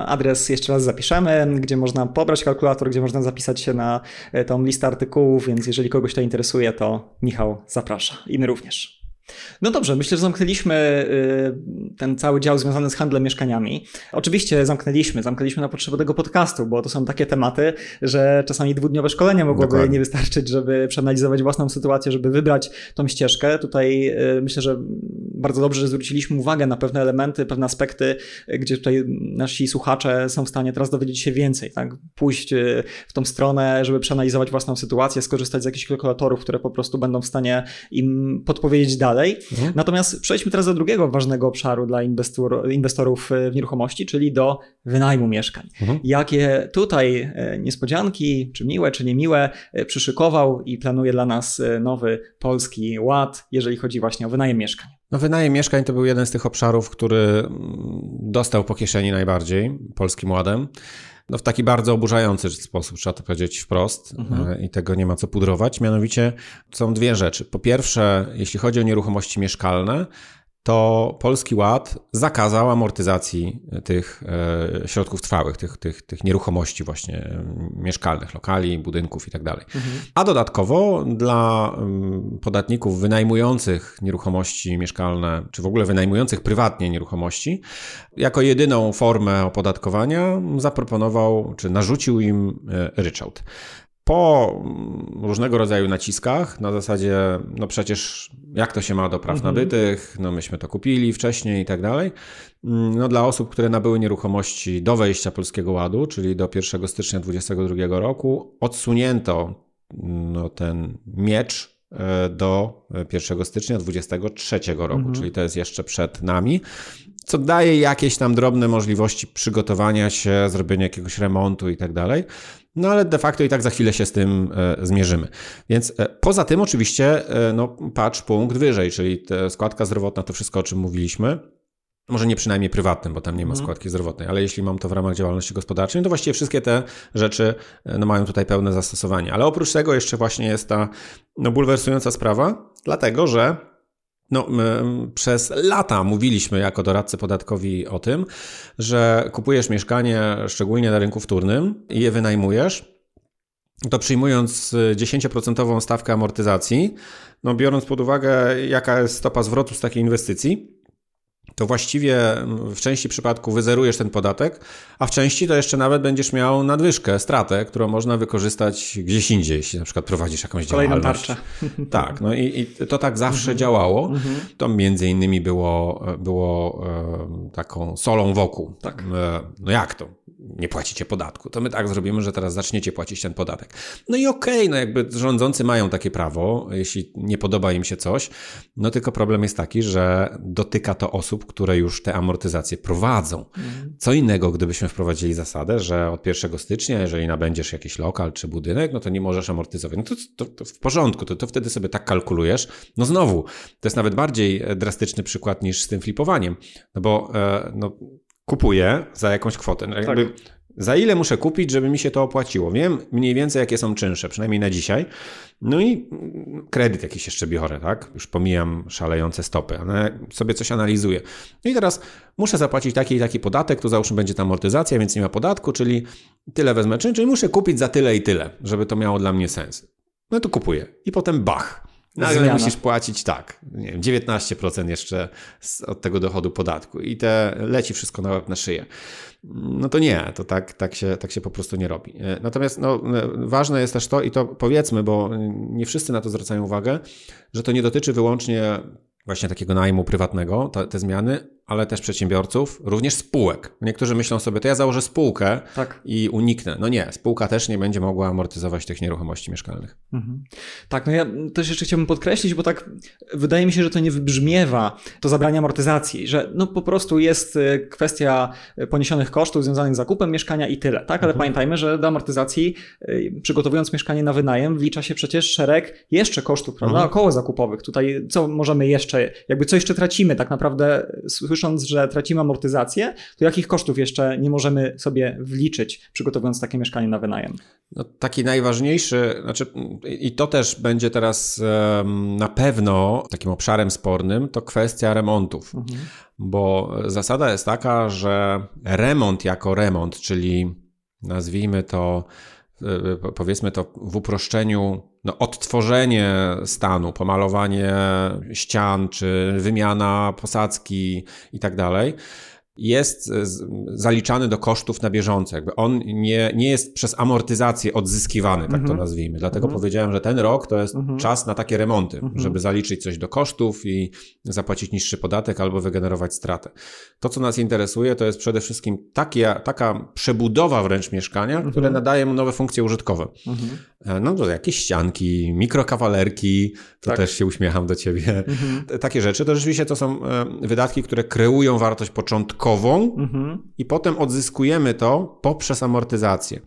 adres jeszcze raz zapiszemy, gdzie można pobrać kalkulator, gdzie można zapisać się na e, tą listę artykułów, więc jeżeli kogoś to interesuje, to Michał zaprasza i my również. No dobrze, myślę, że zamknęliśmy y, ten cały dział związany z handlem mieszkaniami. Oczywiście zamknęliśmy, zamknęliśmy na potrzeby tego podcastu, bo to są takie tematy, że czasami dwudniowe szkolenia mogłoby Dokładnie. nie wystarczyć, żeby przeanalizować własną sytuację, żeby wybrać tą ścieżkę. Tutaj y, myślę, że bardzo dobrze, że zwróciliśmy uwagę na pewne elementy, pewne aspekty, gdzie tutaj nasi słuchacze są w stanie teraz dowiedzieć się więcej, tak? Pójść y, w tą stronę, żeby przeanalizować własną sytuację, skorzystać z jakichś kalkulatorów, które po prostu będą w stanie im podpowiedzieć dalej. Mhm. Natomiast przejdźmy teraz do drugiego ważnego obszaru dla inwestor, inwestorów w nieruchomości, czyli do wynajmu mieszkań. Mhm. Jakie tutaj e, niespodzianki, czy miłe, czy niemiłe, przyszykował i planuje dla nas nowy polski ład, jeżeli chodzi właśnie o wynajem mieszkań. No, wynajem mieszkań to był jeden z tych obszarów, który mm, dostał po kieszeni najbardziej polskim ładem no w taki bardzo oburzający sposób, trzeba to powiedzieć wprost mhm. E, i tego nie ma co pudrować. Mianowicie są dwie rzeczy. Po pierwsze, jeśli chodzi o nieruchomości mieszkalne, to Polski Ład zakazał amortyzacji tych e, środków trwałych, tych, tych, tych nieruchomości właśnie e, mieszkalnych, lokali, budynków i tak. Mhm. A dodatkowo dla mm, podatników wynajmujących nieruchomości mieszkalne, czy w ogóle wynajmujących prywatnie nieruchomości, jako jedyną formę opodatkowania zaproponował, czy narzucił im e, ryczałt po różnego rodzaju naciskach, na zasadzie, no przecież jak to się ma do praw mhm. nabytych, no myśmy to kupili wcześniej i tak dalej. No dla osób, które nabyły nieruchomości do wejścia Polskiego Ładu, czyli do 1 stycznia 2022 roku, odsunięto no, ten miecz e, do 1 stycznia 2023 roku, mhm. czyli to jest jeszcze przed nami co daje jakieś tam drobne możliwości przygotowania się, zrobienia jakiegoś remontu i tak dalej. No ale de facto i tak za chwilę się z tym e, zmierzymy. Więc e, poza tym oczywiście, e, no patrz punkt wyżej, czyli składka zdrowotna, to wszystko o czym mówiliśmy. Może nie przynajmniej prywatnym, bo tam nie ma mhm. składki zdrowotnej, ale jeśli mam to w ramach działalności gospodarczej, no to właściwie wszystkie te rzeczy no, mają tutaj pełne zastosowanie. Ale oprócz tego jeszcze właśnie jest ta no, bulwersująca sprawa, dlatego że no, przez lata mówiliśmy jako doradcy podatkowi o tym, że kupujesz mieszkanie, szczególnie na rynku wtórnym, i je wynajmujesz, to przyjmując 10% stawkę amortyzacji, no biorąc pod uwagę, jaka jest stopa zwrotu z takiej inwestycji, to właściwie w części przypadków wyzerujesz ten podatek, a w części to jeszcze nawet będziesz miał nadwyżkę, stratę, którą można wykorzystać gdzieś indziej, jeśli na przykład prowadzisz jakąś Kolejną działalność. tarczę. Tak, no i, i to tak zawsze mhm. działało. Mhm. To między innymi było, było e, taką solą wokół. Tak. E, no jak to? nie płacicie podatku, to my tak zrobimy, że teraz zaczniecie płacić ten podatek. No i okej, okay, no jakby rządzący mają takie prawo, jeśli nie podoba im się coś, no tylko problem jest taki, że dotyka to osób, które już te amortyzacje prowadzą. Mhm. Co innego, gdybyśmy wprowadzili zasadę, że od 1 stycznia, jeżeli nabędziesz jakiś lokal czy budynek, no to nie możesz amortyzować. No to, to, to w porządku, to, to wtedy sobie tak kalkulujesz. No znowu, to jest nawet bardziej drastyczny przykład niż z tym flipowaniem, no bo e, no, kupuję za jakąś kwotę. No jakby tak. Za ile muszę kupić, żeby mi się to opłaciło? Wiem mniej więcej, jakie są czynsze, przynajmniej na dzisiaj. No i kredyt jakiś jeszcze biorę, tak? Już pomijam szalejące stopy, ale sobie coś analizuję. No i teraz muszę zapłacić taki i taki podatek, tu załóżmy będzie ta amortyzacja, więc nie ma podatku, czyli tyle wezmę czyn, czyli muszę kupić za tyle i tyle, żeby to miało dla mnie sens. No to kupuję. I potem bach. Nagle Zmiana. musisz płacić tak, nie wiem, 19% jeszcze od tego dochodu podatku i te leci wszystko na, na szyję. No to nie, to tak, tak, się, tak się po prostu nie robi. E, natomiast no, e, ważne jest też to, i to powiedzmy, bo nie wszyscy na to zwracają uwagę, że to nie dotyczy wyłącznie właśnie takiego najmu prywatnego, te, te zmiany, ale też przedsiębiorców, również spółek. Niektórzy myślą sobie, to ja założę spółkę tak. i uniknę. No nie, spółka też nie będzie mogła amortyzować tych nieruchomości mieszkalnych. Mhm. Tak, no ja też jeszcze chciałbym podkreślić, bo tak wydaje mi się, że to nie wybrzmiewa to zabranie amortyzacji, że no po prostu jest y, kwestia poniesionych kosztów związanych z zakupem mieszkania i tyle, tak? Ale mhm. pamiętajmy, że do amortyzacji y, przygotowując mieszkanie na wynajem wlicza się przecież szereg jeszcze kosztów, prawda, mhm. około zakupowych. Tutaj co możemy jeszcze, jakby co jeszcze tracimy tak naprawdę słysząc, że tracimy amortyzację, to jakich kosztów jeszcze nie możemy sobie wliczyć, przygotowując takie mieszkanie na wynajem? No, taki najważniejszy, znaczy, i to też będzie teraz um, na pewno takim obszarem spornym, to kwestia remontów. Mhm. Bo zasada jest taka, że remont jako remont, czyli nazwijmy to, e, powiedzmy to w uproszczeniu, no, odtworzenie stanu, pomalowanie ścian, czy wymiana posadzki i tak dalej jest e, zaliczany do kosztów na bieżąco. Jakby on nie, nie jest przez amortyzację odzyskiwany, tak to mhm. nazwijmy. Dlatego mhm. powiedziałem, że ten rok to jest mhm. czas na takie remonty, żeby zaliczyć coś do kosztów i zapłacić niższy podatek albo wygenerować stratę. To, co nas interesuje, to jest przede wszystkim takie, taka przebudowa wręcz mieszkania, które nadaje mu nowe funkcje użytkowe. E, no to jakieś ścianki, mikrokawalerki, to tak. też się uśmiecham do ciebie. Takie rzeczy to rzeczywiście to są e, wydatki, które kreują wartość początkową mhm. i potem odzyskujemy to poprzez amortyzację.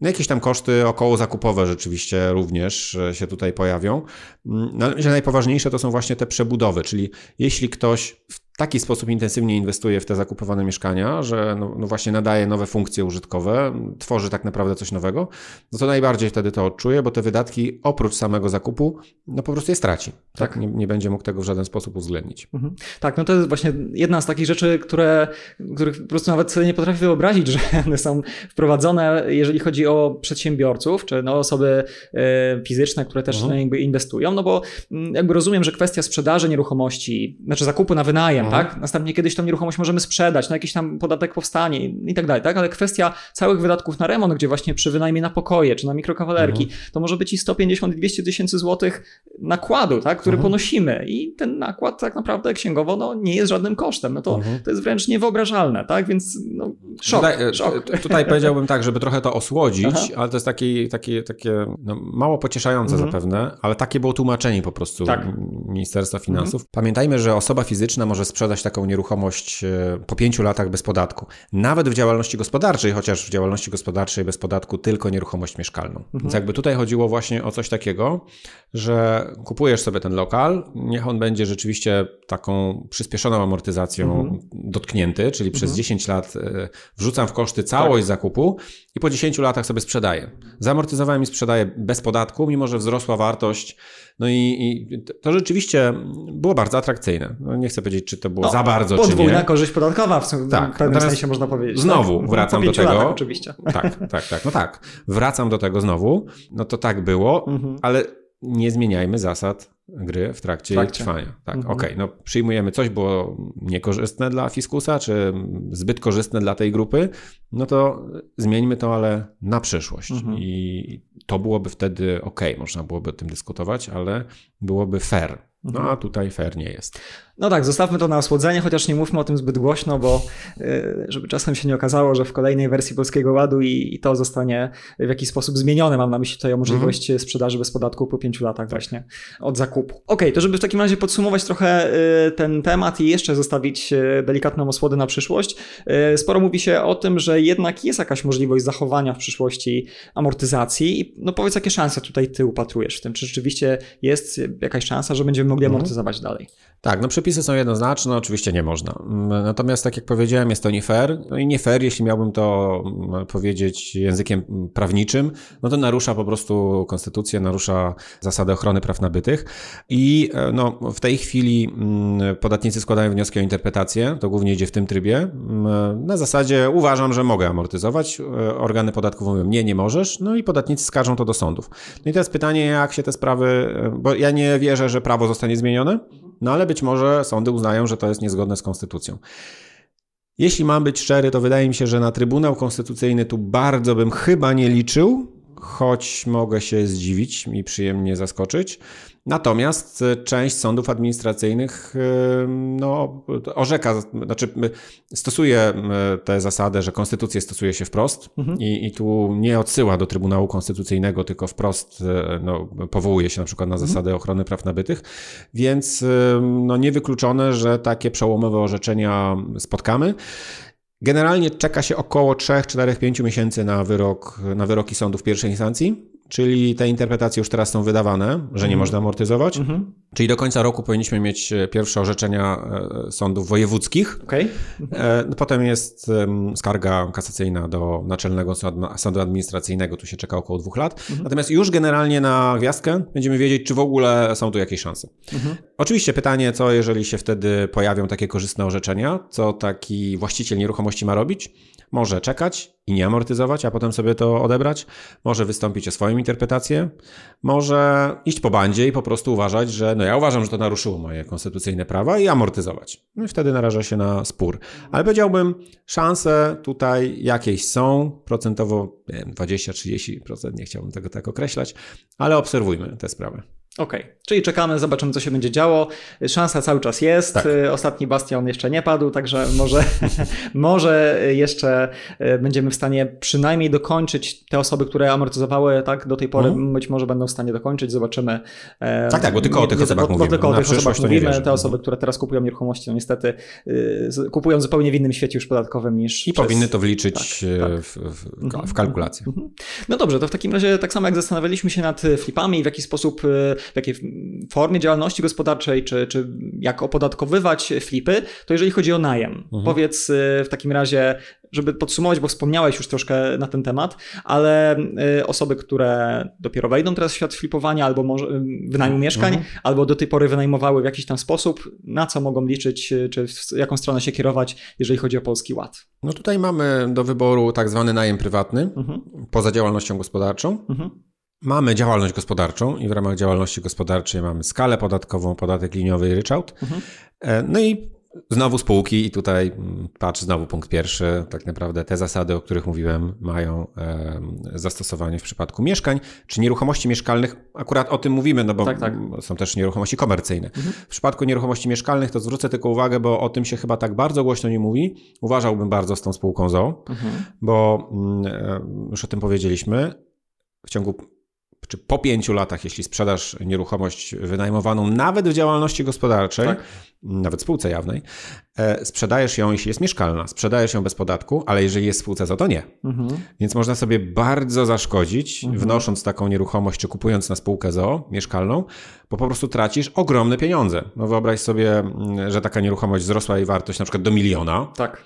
No jakieś tam koszty około zakupowe rzeczywiście również e, się tutaj pojawią. Mm, no, najpoważniejsze to są właśnie te przebudowy, czyli jeśli ktoś w taki sposób intensywnie inwestuje w te zakupowane mieszkania, że no, no, właśnie nadaje nowe funkcje użytkowe, tworzy tak naprawdę coś nowego, no to najbardziej wtedy to odczuje, bo te wydatki oprócz samego zakupu, no po prostu je straci. Tak, tak? Nie, nie, będzie mógł tego w żaden sposób uwzględnić. Mhm. Tak, no to jest właśnie jedna z takich rzeczy, które, których po prostu nawet sobie nie potrafię wyobrazić, że one są wprowadzone, jeżeli chodzi o przedsiębiorców, czy no osoby e, fizyczne, które też mhm. inwestują, no bo mm, jakby rozumiem, że kwestia sprzedaży nieruchomości, znaczy zakupu na wynajem, mhm. tak? Następnie kiedyś tą nieruchomość możemy sprzedać, no jakiś tam podatek powstanie i tak dalej, tak? Ale kwestia całych wydatków na remont, gdzie właśnie przy wynajmie na pokoje czy na mikrokawalerki, mhm. to może być i 150-200 tysięcy złotych nakładu, tak? Który mhm. ponosimy i ten nakład tak naprawdę księgowo no, nie jest żadnym kosztem. No to, mhm. to jest wręcz niewyobrażalne, tak? Więc no, szok, tutaj, e, szok. Tutaj powiedziałbym tak, żeby trochę to osłodzić, Aha. ale to jest taki, taki, takie no, mało pocieszające mhm. zapewne, ale takie było tłumaczenie po prostu tak. Ministerstwa Finansów. Mhm. Pamiętajmy, że osoba fizyczna może sprzedać taką nieruchomość e, po pięciu latach bez podatku. Nawet w działalności gospodarczej, chociaż w działalności gospodarczej bez podatku tylko nieruchomość mieszkalną. Mhm. Więc jakby tutaj chodziło właśnie o coś takiego, że kupujesz sobie ten lokal, niech on będzie rzeczywiście taką przyspieszoną amortyzacją mhm. dotknięty, czyli przez mhm. 10 lat e, wrzucam w koszty całość tak. zakupu i po 10 latach sobie sprzedaję. Zamortyzowałem i sprzedaję bez podatku, mimo że wzrosła wartość no i, i, to rzeczywiście było bardzo atrakcyjne. No nie chcę powiedzieć, czy to było no, za bardzo, czy nie. Podwójna korzyść podatkowa w, tak, w pewnym sensie można powiedzieć. Znowu tak? wracam do tego. Latach, oczywiście. Tak, tak, tak. No tak. Wracam do tego znowu. No to tak było, mhm. ale nie zmieniajmy zasad gry w trakcie, trakcie. trwania. Tak, mhm. okej, okay, no przyjmujemy coś było niekorzystne dla fiskusa, czy zbyt korzystne dla tej grupy, no to zmieńmy to, ale na przyszłość. Mhm. I to byłoby wtedy ok, można byłoby o tym dyskutować, ale byłoby fair. No mhm. a tutaj fair nie jest. No tak, zostawmy to na osłodzenie, chociaż nie mówmy o tym zbyt głośno, bo y, żeby czasem się nie okazało, że w kolejnej wersji Polskiego Ładu i, i to zostanie w jakiś sposób zmienione. Mam na myśli tutaj o możliwość mm. sprzedaży bez podatku po pięciu latach właśnie od zakupu. Okej, okay, to żeby w takim razie podsumować trochę y, ten temat i jeszcze zostawić y, delikatną osłodę na przyszłość. Sporo mówi się o tym, że jednak jest jakaś możliwość zachowania w przyszłości amortyzacji. No powiedz, jakie szanse tutaj ty upatrujesz w tym? Czy rzeczywiście jest jakaś szansa, że będziemy mogli mhm. amortyzować mm. dalej? Tak, no przepisy są jednoznaczne, oczywiście nie można. Natomiast tak jak powiedziałem, jest to nie fair. No i nie fair, jeśli miałbym to mm, powiedzieć językiem prawniczym, no to narusza po prostu konstytucję, narusza zasady ochrony praw nabytych. I e, no, w tej chwili mm, podatnicy składają wnioski o interpretację, to głównie idzie w tym trybie. Mm, na zasadzie uważam, że mogę amortyzować. E, organy podatkowe mówią, nie, nie możesz, no i podatnicy skarżą to do sądów. No i teraz pytanie, jak się te sprawy, e, bo ja nie wierzę, że prawo zostanie zmienione, no ale być może sądy uznają, że to jest niezgodne z konstytucją. Jeśli mam być szczery, to wydaje mi się, że na Trybunał Konstytucyjny tu bardzo bym chyba nie liczył, choć mogę się zdziwić i przyjemnie zaskoczyć. Natomiast e, część sądów administracyjnych no, orzeka, znaczy stosuje tę zasadę, że konstytucję stosuje się wprost mhm. i, i tu nie odsyła do Trybunału Konstytucyjnego, tylko wprost no, powołuje się na przykład na mhm. zasady mhm. ochrony praw nabytych, więc no, niewykluczone, że takie przełomowe orzeczenia spotkamy. Generalnie czeka się około 3, 4, 5 miesięcy na, wyrok, na wyroki sądów pierwszej instancji. Czyli te interpretacje już teraz są wydawane, że nie mhm. można amortyzować. Mhm. Czyli do końca roku powinniśmy mieć e, pierwsze orzeczenia e, sądów wojewódzkich. Okay. E, no, potem jest skarga kasacyjna do Naczelnego Sądu Administracyjnego, tu się czeka około dwóch lat. Mhm. Natomiast już generalnie na gwiazdkę będziemy wiedzieć, czy w ogóle są tu jakieś szanse. Oczywiście pytanie, co jeżeli się wtedy pojawią takie korzystne orzeczenia, co taki właściciel nieruchomości ma robić? Może czekać i nie amortyzować, a potem sobie to odebrać. Może wystąpić o swoją interpretację. Może iść po bandzie i po prostu uważać, że no ja uważam, że to naruszyło moje konstytucyjne prawa i amortyzować. No i wtedy naraża się na spór. Ale powiedziałbym, szanse tutaj jakieś są, procentowo 20-30%, nie chciałbym tego tak określać, ale obserwujmy tę sprawę. Okej, okay. czyli czekamy, zobaczymy, co się będzie działo. Szansa cały czas jest. Tak. Y, ostatni bastion jeszcze nie padł, także może, może jeszcze y, będziemy w stanie przynajmniej dokończyć te osoby, które amortyzowały tak do tej pory, mhm. być może będą w stanie dokończyć. Zobaczymy. E, tak, tak, bo tylko o tych osobach mówimy. Tylko o tych osobach mówimy. Te osoby, które teraz kupują nieruchomości, no niestety y, kupują zupełnie w innym świecie już podatkowym niż. I przez... powinny to wliczyć tak, tak. W, w, w, mhm. kalkulację. Mhm. No dobrze, to w takim razie tak samo jak zastanawialiśmy się nad flipami w jaki sposób w jakiej formie działalności gospodarczej, czy, czy jak opodatkowywać flipy, to jeżeli chodzi o najem. Mhm. Powiedz y, w takim razie, żeby podsumować, bo wspomniałeś już troszkę na ten temat, ale y, osoby, które dopiero wejdą teraz w świat flipowania albo może y, wynajmu mieszkań, mhm. albo do tej pory wynajmowały w jakiś tam sposób, na co mogą liczyć, czy w jaką stronę się kierować, jeżeli chodzi o Polski Ład? No tutaj mamy do wyboru tak zwany najem prywatny, mhm. poza działalnością gospodarczą. Mhm. Mamy działalność gospodarczą i w ramach działalności gospodarczej mamy skalę podatkową, podatek liniowy i ryczałt. Mhm. E, no i znowu spółki i tutaj mm, patrz znowu punkt pierwszy, tak naprawdę te zasady, o których mówiłem, mają zastosowanie w przypadku mieszkań czy nieruchomości mieszkalnych. Akurat o tym mówimy, no bo tak, tak. są też nieruchomości komercyjne. Mhm. W przypadku nieruchomości mieszkalnych to zwrócę tylko uwagę, bo o tym się chyba tak bardzo głośno nie mówi. Uważałbym bardzo z tą spółką ZO, mhm. bo mm, e, już o tym powiedzieliśmy. W ciągu czy po pięciu latach, jeśli sprzedasz nieruchomość wynajmowaną nawet w działalności gospodarczej, tak? nawet spółce jawnej, e, sprzedajesz ją, jeśli jest mieszkalna, sprzedajesz ją bez podatku, ale jeżeli jest spółce ZO, to nie. Mhm. Więc można sobie bardzo zaszkodzić, mhm. wnosząc taką nieruchomość, czy kupując na spółkę ZO mieszkalną, bo po prostu tracisz ogromne pieniądze. No wyobraź sobie, mm, że taka nieruchomość wzrosła jej wartość na przykład do miliona. Tak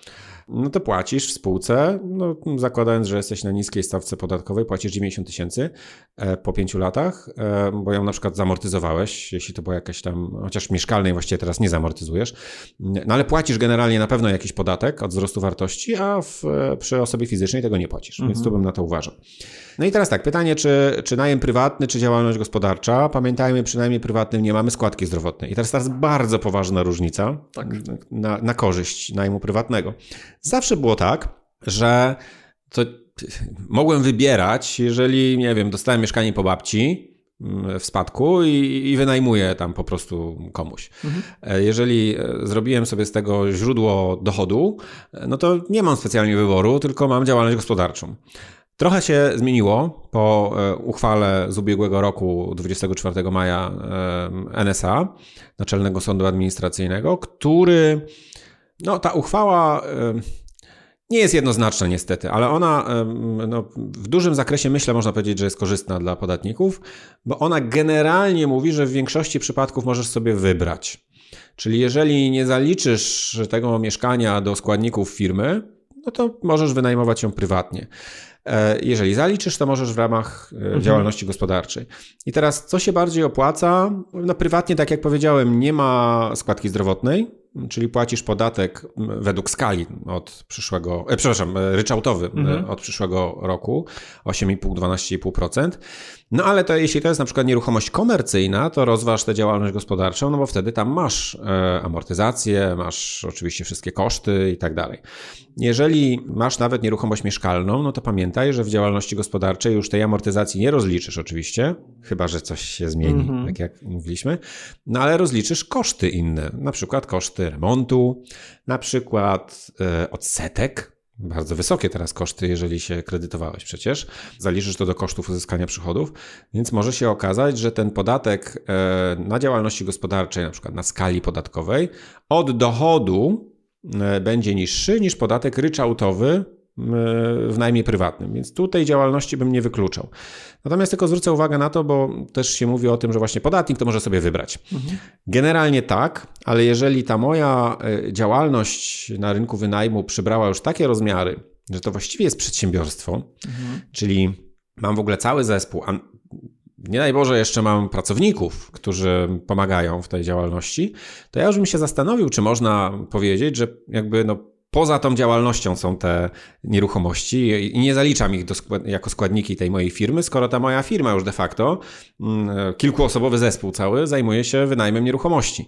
no to płacisz w spółce, no, zakładając, że jesteś na niskiej stawce podatkowej, płacisz 90 tysięcy e, po pięciu latach, e, bo ją na przykład zamortyzowałeś, jeśli to była jakaś tam, chociaż mieszkalnej właściwie teraz nie zamortyzujesz, no ale płacisz generalnie na pewno jakiś podatek od wzrostu wartości, a w, przy osobie fizycznej tego nie płacisz, mhm. więc tu bym na to uważał. No i teraz tak, pytanie, czy, czy najem prywatny, czy działalność gospodarcza? Pamiętajmy, przynajmniej prywatnym nie mamy składki zdrowotnej. I teraz teraz bardzo poważna różnica tak. na, na korzyść najmu prywatnego. Zawsze było tak, że to mogłem wybierać, jeżeli, nie wiem, dostałem mieszkanie po babci, mm, w spadku i, i wynajmuję tam po prostu komuś. Mhm. E, jeżeli e, zrobiłem sobie z tego źródło dochodu, e, no to nie mam specjalnie wyboru, tylko mam działalność gospodarczą. Trochę się zmieniło po uchwale z ubiegłego roku 24 maja NSA, Naczelnego Sądu Administracyjnego, który, no ta uchwała nie jest jednoznaczna niestety, ale ona no, w dużym zakresie myślę można powiedzieć, że jest korzystna dla podatników, bo ona generalnie mówi, że w większości przypadków możesz sobie wybrać. Czyli jeżeli nie zaliczysz tego mieszkania do składników firmy, no to możesz wynajmować ją prywatnie. E, jeżeli zaliczysz, to możesz w ramach e, mhm. działalności gospodarczej. I teraz, co się bardziej opłaca? No, prywatnie, tak jak powiedziałem, nie ma składki zdrowotnej, czyli płacisz podatek według skali od przyszłego, e, przepraszam, e, ryczałtowy mhm. od przyszłego roku 8,5-12,5%. No ale to jeśli to jest na przykład nieruchomość komercyjna, to rozważ tę działalność gospodarczą, no bo wtedy tam masz e, amortyzację, masz oczywiście wszystkie koszty i tak dalej. Jeżeli masz nawet nieruchomość mieszkalną, no to pamiętaj, że w działalności gospodarczej już tej amortyzacji nie rozliczysz oczywiście, chyba że coś się zmieni, mhm. tak jak mówiliśmy, no ale rozliczysz koszty inne, na przykład koszty remontu, na przykład e, odsetek bardzo wysokie teraz koszty, jeżeli się kredytowałeś przecież. Zaliczysz to do kosztów uzyskania przychodów, więc może się okazać, że ten podatek e, na działalności gospodarczej, na przykład na skali podatkowej, od dochodu e, będzie niższy niż podatek ryczałtowy w najmie prywatnym, więc tu tej działalności bym nie wykluczał. Natomiast tylko zwrócę uwagę na to, bo też się mówi o tym, że właśnie podatnik to może sobie wybrać. Generalnie tak, ale jeżeli ta moja e, działalność na rynku wynajmu przybrała już takie rozmiary, że to właściwie jest przedsiębiorstwo, mhm. czyli mam w ogóle cały zespół, a nie daj Boże, jeszcze mam pracowników, którzy pomagają w tej działalności, to ja już bym się zastanowił, czy można powiedzieć, że jakby no poza tą działalnością są te nieruchomości i nie zaliczam ich do, jako składniki tej mojej firmy, skoro ta moja firma już de facto, mm, kilkuosobowy zespół cały, zajmuje się wynajmem nieruchomości.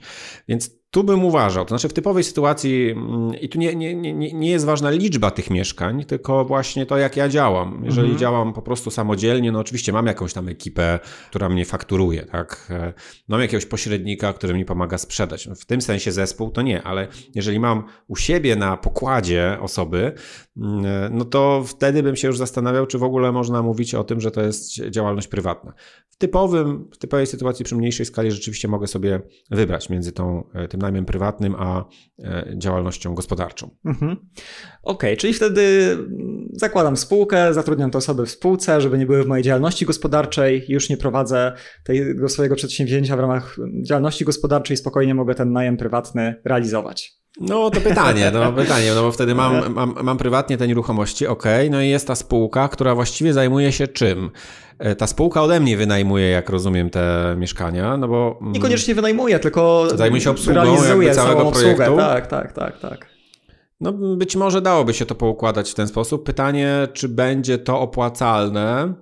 Więc tu bym uważał, to znaczy w typowej sytuacji, mm, i tu nie, nie, nie, nie jest ważna liczba tych mieszkań, tylko właśnie to, jak ja działam. Jeżeli mhm. działam po prostu samodzielnie, no oczywiście mam jakąś tam ekipę, która mnie fakturuje, tak? E, mam jakiegoś pośrednika, który mi pomaga sprzedać. No w tym sensie zespół to nie, ale jeżeli mam u siebie na pokładzie osoby, mm, e, no to wtedy bym się już zastanawiał, czy w ogóle można mówić o tym, że to jest działalność prywatna. W typowym, w typowej sytuacji przy mniejszej skali rzeczywiście mogę sobie wybrać między tą, e, tym najmem prywatnym, a e, działalnością gospodarczą. Mhm. Okej, okay, czyli wtedy zakładam spółkę, zatrudniam te osoby w spółce, żeby nie były w mojej działalności gospodarczej, już nie prowadzę tego swojego przedsięwzięcia w ramach działalności gospodarczej, spokojnie mogę ten najem prywatny realizować. No to pytanie, no pytanie, no bo wtedy mam, mam, mam prywatnie te nieruchomości, ok, no i jest ta spółka, która właściwie zajmuje się czym? E, ta spółka ode mnie wynajmuje, jak rozumiem, te mieszkania, no bo... Mm, Niekoniecznie wynajmuje, tylko zajmuje się obsługą realizuje całego obsługę. projektu. Tak, tak, tak, tak. No być może dałoby się to poukładać w ten sposób. Pytanie, czy będzie to opłacalne?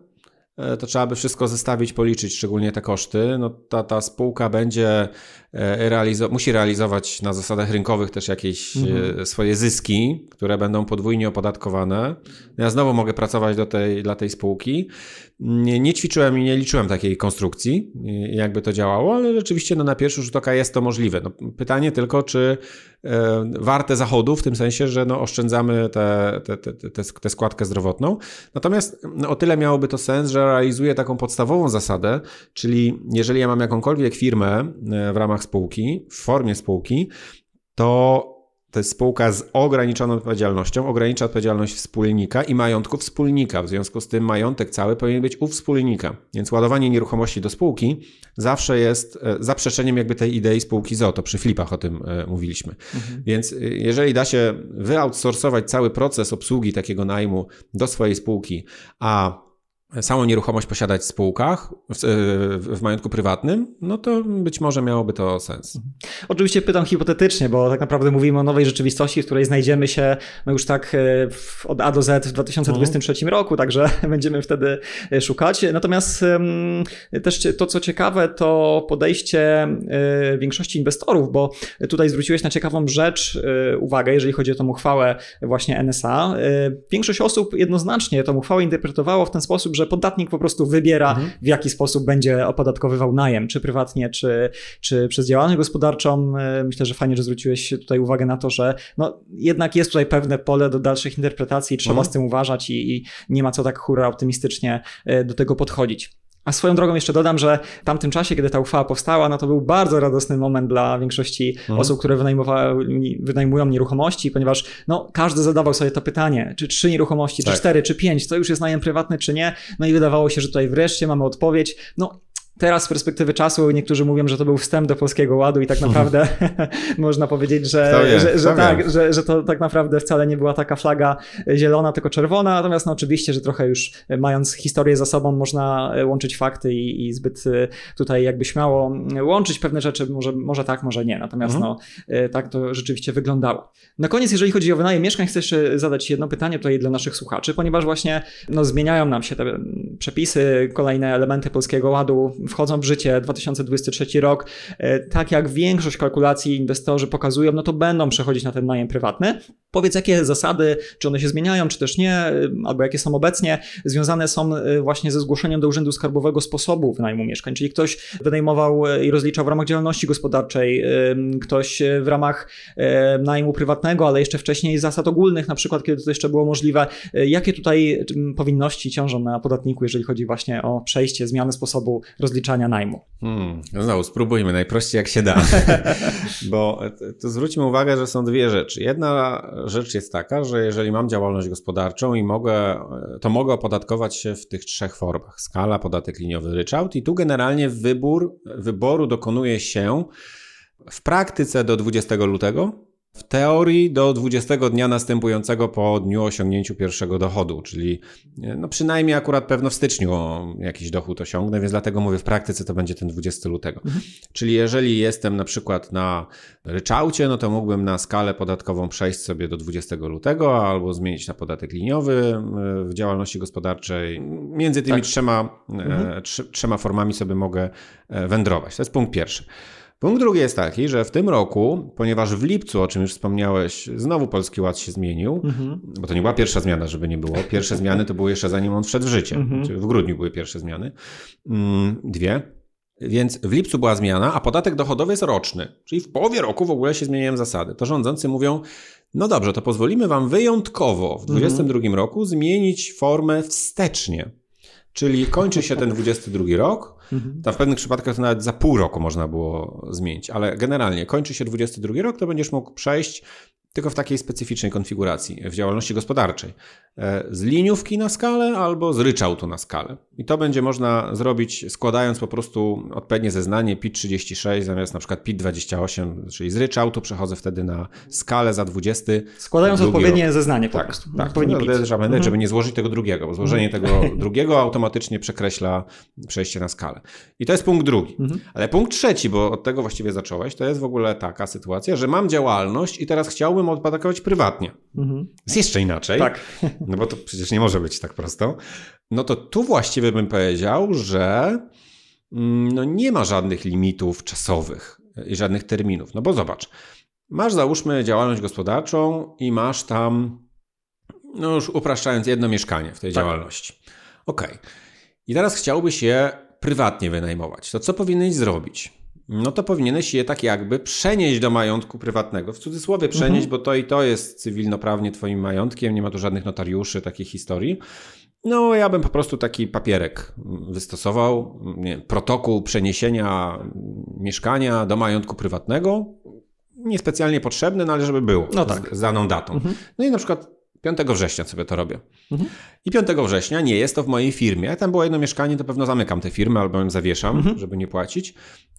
E, to trzeba by wszystko zestawić, policzyć, szczególnie te koszty. No ta, ta spółka będzie E, realizo musi realizować na zasadach rynkowych też jakieś e, mhm. swoje zyski, które będą podwójnie opodatkowane. Ja znowu mogę pracować do tej, dla tej spółki. Nie, nie ćwiczyłem i nie liczyłem takiej konstrukcji, jakby to działało, ale rzeczywiście no, na pierwszy rzut oka jest to możliwe. No, pytanie tylko, czy e, warte zachodu, w tym sensie, że no, oszczędzamy tę te, te, te, te, składkę zdrowotną. Natomiast no, o tyle miałoby to sens, że realizuje taką podstawową zasadę, czyli jeżeli ja mam jakąkolwiek firmę w ramach spółki, w formie spółki, to to jest spółka z ograniczoną odpowiedzialnością, ogranicza odpowiedzialność wspólnika i majątku wspólnika. W związku z tym majątek cały powinien być u wspólnika. Więc ładowanie nieruchomości do spółki zawsze jest e, zaprzeczeniem jakby tej idei spółki ZO. To przy flipach o tym e, mówiliśmy. Mhm. Więc e, jeżeli da się wyoutsourcować cały proces obsługi takiego najmu do swojej spółki, a samą nieruchomość posiadać w spółkach, w, w, majątku prywatnym, no to być może miałoby to sens. Mhm. Oczywiście pytam hipotetycznie, bo tak naprawdę mówimy o nowej rzeczywistości, w której znajdziemy się no już tak e, od A do Z w 2023 mhm. roku, także będziemy wtedy e, szukać. Natomiast też to, co ciekawe, to podejście e, większości inwestorów, bo tutaj zwróciłeś na ciekawą rzecz uwagę, jeżeli chodzi o tą uchwałę właśnie NSA. Większość osób jednoznacznie tą uchwałę interpretowało w ten sposób, że podatnik po prostu wybiera, mhm. w jaki sposób będzie opodatkowywał najem, czy prywatnie, czy, czy przez działalność gospodarczą. E, myślę, że fajnie, że zwróciłeś tutaj uwagę na to, że no, jednak jest tutaj pewne pole do dalszych interpretacji, trzeba mhm. z tym uważać i, i nie ma co tak hura optymistycznie e, do tego podchodzić. A swoją drogą jeszcze dodam, że w tamtym czasie, kiedy ta uchwała powstała, no to był bardzo radosny moment dla większości mhm. osób, które wynajmują nieruchomości, ponieważ no, każdy zadawał sobie to pytanie, czy trzy nieruchomości, tak. czy cztery, czy pięć, to już jest najem prywatny, czy nie. No i wydawało się, że tutaj wreszcie mamy odpowiedź. No Teraz z perspektywy czasu niektórzy mówią, że to był wstęp do Polskiego Ładu i tak naprawdę można powiedzieć, że, wie, że, że tak, że, że to tak naprawdę wcale nie była taka flaga zielona, tylko czerwona. Natomiast no oczywiście, że trochę już mając historię za sobą można łączyć fakty i, i zbyt y, tutaj jakby śmiało łączyć pewne rzeczy, może, może tak, może nie. Natomiast mhm. no y, tak to rzeczywiście wyglądało. Na koniec, jeżeli chodzi o wynajem mieszkań, chcę jeszcze zadać jedno pytanie tutaj dla naszych słuchaczy, ponieważ właśnie no, zmieniają nam się te przepisy, kolejne elementy Polskiego Ładu wchodzą w życie 2023 rok, e, tak jak większość kalkulacji inwestorzy pokazują, no to będą przechodzić na ten najem prywatny. Powiedz, jakie zasady, czy one się zmieniają, czy też nie, e, albo jakie są obecnie, związane są e, właśnie ze zgłoszeniem do Urzędu Skarbowego sposobu wynajmu mieszkań, czyli ktoś wynajmował i rozliczał w ramach działalności gospodarczej, ktoś w ramach najmu prywatnego, ale jeszcze wcześniej zasad ogólnych, na przykład kiedy to jeszcze było możliwe. Jakie tutaj powinności ciążą na podatniku, jeżeli chodzi właśnie o przejście, zmianę sposobu rozliczenia rozliczania najmu? Hmm, no znowu spróbujmy najprościej jak się da. Bo to zwróćmy uwagę, że są dwie rzeczy. Jedna rzecz jest taka, że jeżeli mam działalność gospodarczą i mogę, to mogę opodatkować się w tych trzech formach. Skala, podatek liniowy, ryczałt i tu generalnie wybór, wyboru dokonuje się w praktyce do 20 lutego, w teorii do 20 dnia następującego po dniu osiągnięciu pierwszego dochodu, czyli no przynajmniej akurat pewno w styczniu jakiś dochód osiągnę, więc dlatego mówię w praktyce to będzie ten 20 lutego. Mhm. Czyli jeżeli jestem na przykład na ryczałcie, no to mógłbym na skalę podatkową przejść sobie do 20 lutego albo zmienić na podatek liniowy w działalności gospodarczej. Między tymi tak. trzema, e, mhm. trzema formami sobie mogę e, wędrować. To jest punkt pierwszy. Punkt drugi jest taki, że w tym roku, ponieważ w lipcu, o czym już wspomniałeś, znowu Polski Ład się zmienił, mhm. bo to nie była pierwsza zmiana, żeby nie było. Pierwsze zmiany to były jeszcze zanim on wszedł w życie. Mhm. Czyli w grudniu były pierwsze zmiany. Mm, dwie. Więc w lipcu była zmiana, a podatek dochodowy jest roczny. Czyli w połowie roku w ogóle się zmieniają zasady. To rządzący mówią, no dobrze, to pozwolimy wam wyjątkowo w 2022 mhm. roku zmienić formę wstecznie. Czyli kończy się ten 22 rok, mhm. tam w pewnych przypadkach to nawet za pół roku można było zmienić, ale generalnie kończy się 22 rok, to będziesz mógł przejść tylko w takiej specyficznej konfiguracji w działalności gospodarczej. E, z liniówki na skalę albo z ryczałtu na skalę. I to będzie można zrobić składając po prostu odpowiednie zeznanie PIT-36 zamiast na przykład PIT-28, czyli z ryczałtu przechodzę wtedy na skalę za 20. Składając odpowiednie rok. zeznanie po tak, prostu. Tak, PIT. Mhm. żeby nie złożyć tego drugiego, bo złożenie mhm. tego drugiego automatycznie przekreśla przejście na skalę. I to jest punkt drugi. Mhm. Ale punkt trzeci, bo od tego właściwie zacząłeś, to jest w ogóle taka sytuacja, że mam działalność i teraz chciałbym odpodatkować prywatnie. Mhm. Jest jeszcze inaczej. Tak. No bo to przecież nie może być tak prosto. No to tu właściwie bym powiedział, że mm, no nie ma żadnych limitów czasowych i żadnych terminów. No bo zobacz, masz załóżmy działalność gospodarczą i masz tam, no już upraszczając, jedno mieszkanie w tej tak. działalności. Okej. Okay. I teraz chciałbyś je prywatnie wynajmować. To co powinieneś zrobić? No to powinieneś je tak jakby przenieść do majątku prywatnego. W cudzysłowie przenieść, mhm. bo to i to jest cywilnoprawnie twoim majątkiem, nie ma tu żadnych notariuszy, takiej historii. No, ja bym po prostu taki papierek wystosował, nie, protokół przeniesienia mieszkania do majątku prywatnego. Niespecjalnie potrzebny, no ale żeby było no tak. z, z daną datą. Mhm. No i na przykład 5 września sobie to robię. Mhm. I 5 września nie jest to w mojej firmie. Tam było jedno mieszkanie, to pewno zamykam tę firmę albo ją zawieszam, mhm. żeby nie płacić.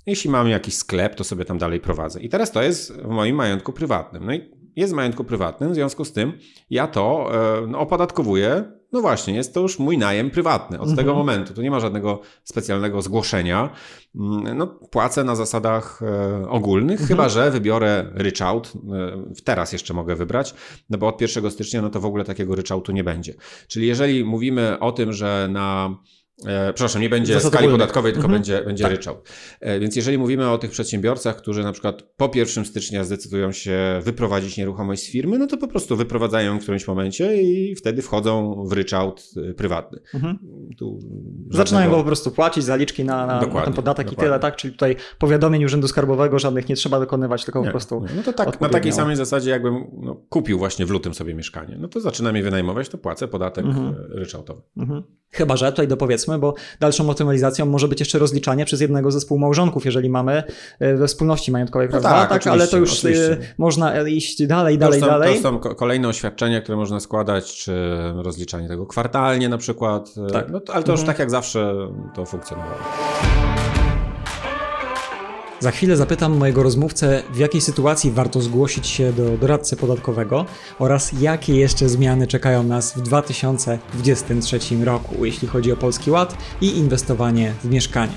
Jeśli mam jakiś sklep, to sobie tam dalej prowadzę. I teraz to jest w moim majątku prywatnym. No i jest w majątku prywatnym, w związku z tym ja to e, no, opodatkowuję no właśnie, jest to już mój najem prywatny od mhm. tego momentu. Tu nie ma żadnego specjalnego zgłoszenia. Mm, no, płacę na zasadach e, ogólnych, mhm. chyba że wybiorę ryczałt. E, teraz jeszcze mogę wybrać, no bo od 1 stycznia no to w ogóle takiego ryczałtu nie będzie. Czyli jeżeli mówimy o tym, że na E, przepraszam, nie będzie skali podatkowej, tylko mhm. będzie, będzie tak. ryczałt. E, więc jeżeli mówimy o tych przedsiębiorcach, którzy na przykład po 1 stycznia zdecydują się wyprowadzić nieruchomość z firmy, no to po prostu wyprowadzają w którymś momencie i wtedy wchodzą w ryczałt e, prywatny. Mhm. Tu Zaczynają go po prostu płacić zaliczki na, na, na ten podatek dokładnie. i tyle, tak? Czyli tutaj powiadomień Urzędu Skarbowego żadnych nie trzeba dokonywać, tylko nie. po prostu. No to tak, na takiej samej zasadzie, jakbym no, kupił właśnie w lutym sobie mieszkanie. No to zaczynam je wynajmować, to płacę podatek mhm. ryczałtowy. Mhm. Chyba, że tutaj dopowiedzmy, bo dalszą optymalizacją może być jeszcze rozliczanie przez jednego ze współmałżonków, jeżeli mamy e, we wspólności majątkowej, no prawda? Tak, tak ale to już e, oczywiście. można iść dalej, dalej, to są, dalej. To są kolejne oświadczenia, które można składać, czy rozliczanie tego kwartalnie na przykład. E, tak. No, ale to już mhm. tak jak zawsze to funkcjonowało. Za chwilę zapytam mojego rozmówcę, w jakiej sytuacji warto zgłosić się do doradcy podatkowego oraz jakie jeszcze zmiany czekają nas w 2023 roku, jeśli chodzi o Polski Ład i inwestowanie w mieszkania.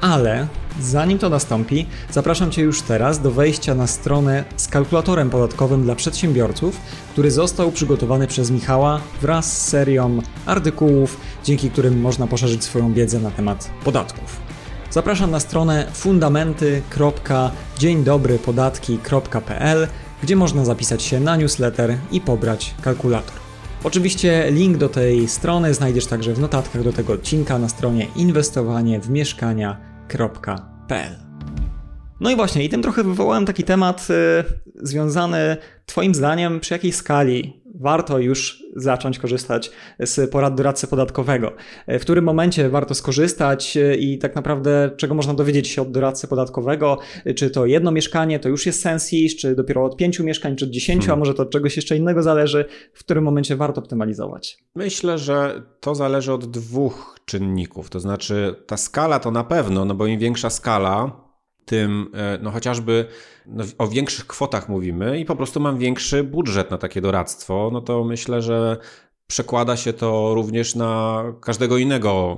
Ale zanim to nastąpi, zapraszam Cię już teraz do wejścia na stronę z kalkulatorem podatkowym dla przedsiębiorców, który został przygotowany przez Michała wraz z serią artykułów, dzięki którym można poszerzyć swoją wiedzę na temat podatków. Zapraszam na stronę fundamenty.dzieńdobrypodatki.pl, gdzie można zapisać się na newsletter i pobrać kalkulator. Oczywiście link do tej strony znajdziesz także w notatkach do tego odcinka na stronie inwestowaniewmieszkania.pl. No i właśnie, i tym trochę wywołałem taki temat yy, związany Twoim zdaniem, przy jakiej skali warto już zacząć korzystać z porad doradcy podatkowego. W którym momencie warto skorzystać i tak naprawdę czego można dowiedzieć się od doradcy podatkowego? Czy to jedno mieszkanie to już jest sens iść, czy dopiero od pięciu mieszkań, czy od dziesięciu, hmm. a może to od czegoś jeszcze innego zależy? W którym momencie warto optymalizować? Myślę, że to zależy od dwóch czynników. To znaczy ta skala to na pewno, no bo im większa skala, tym e, no chociażby no, o większych kwotach mówimy i po prostu mam większy budżet na takie doradztwo, no to myślę, że przekłada się to również na każdego innego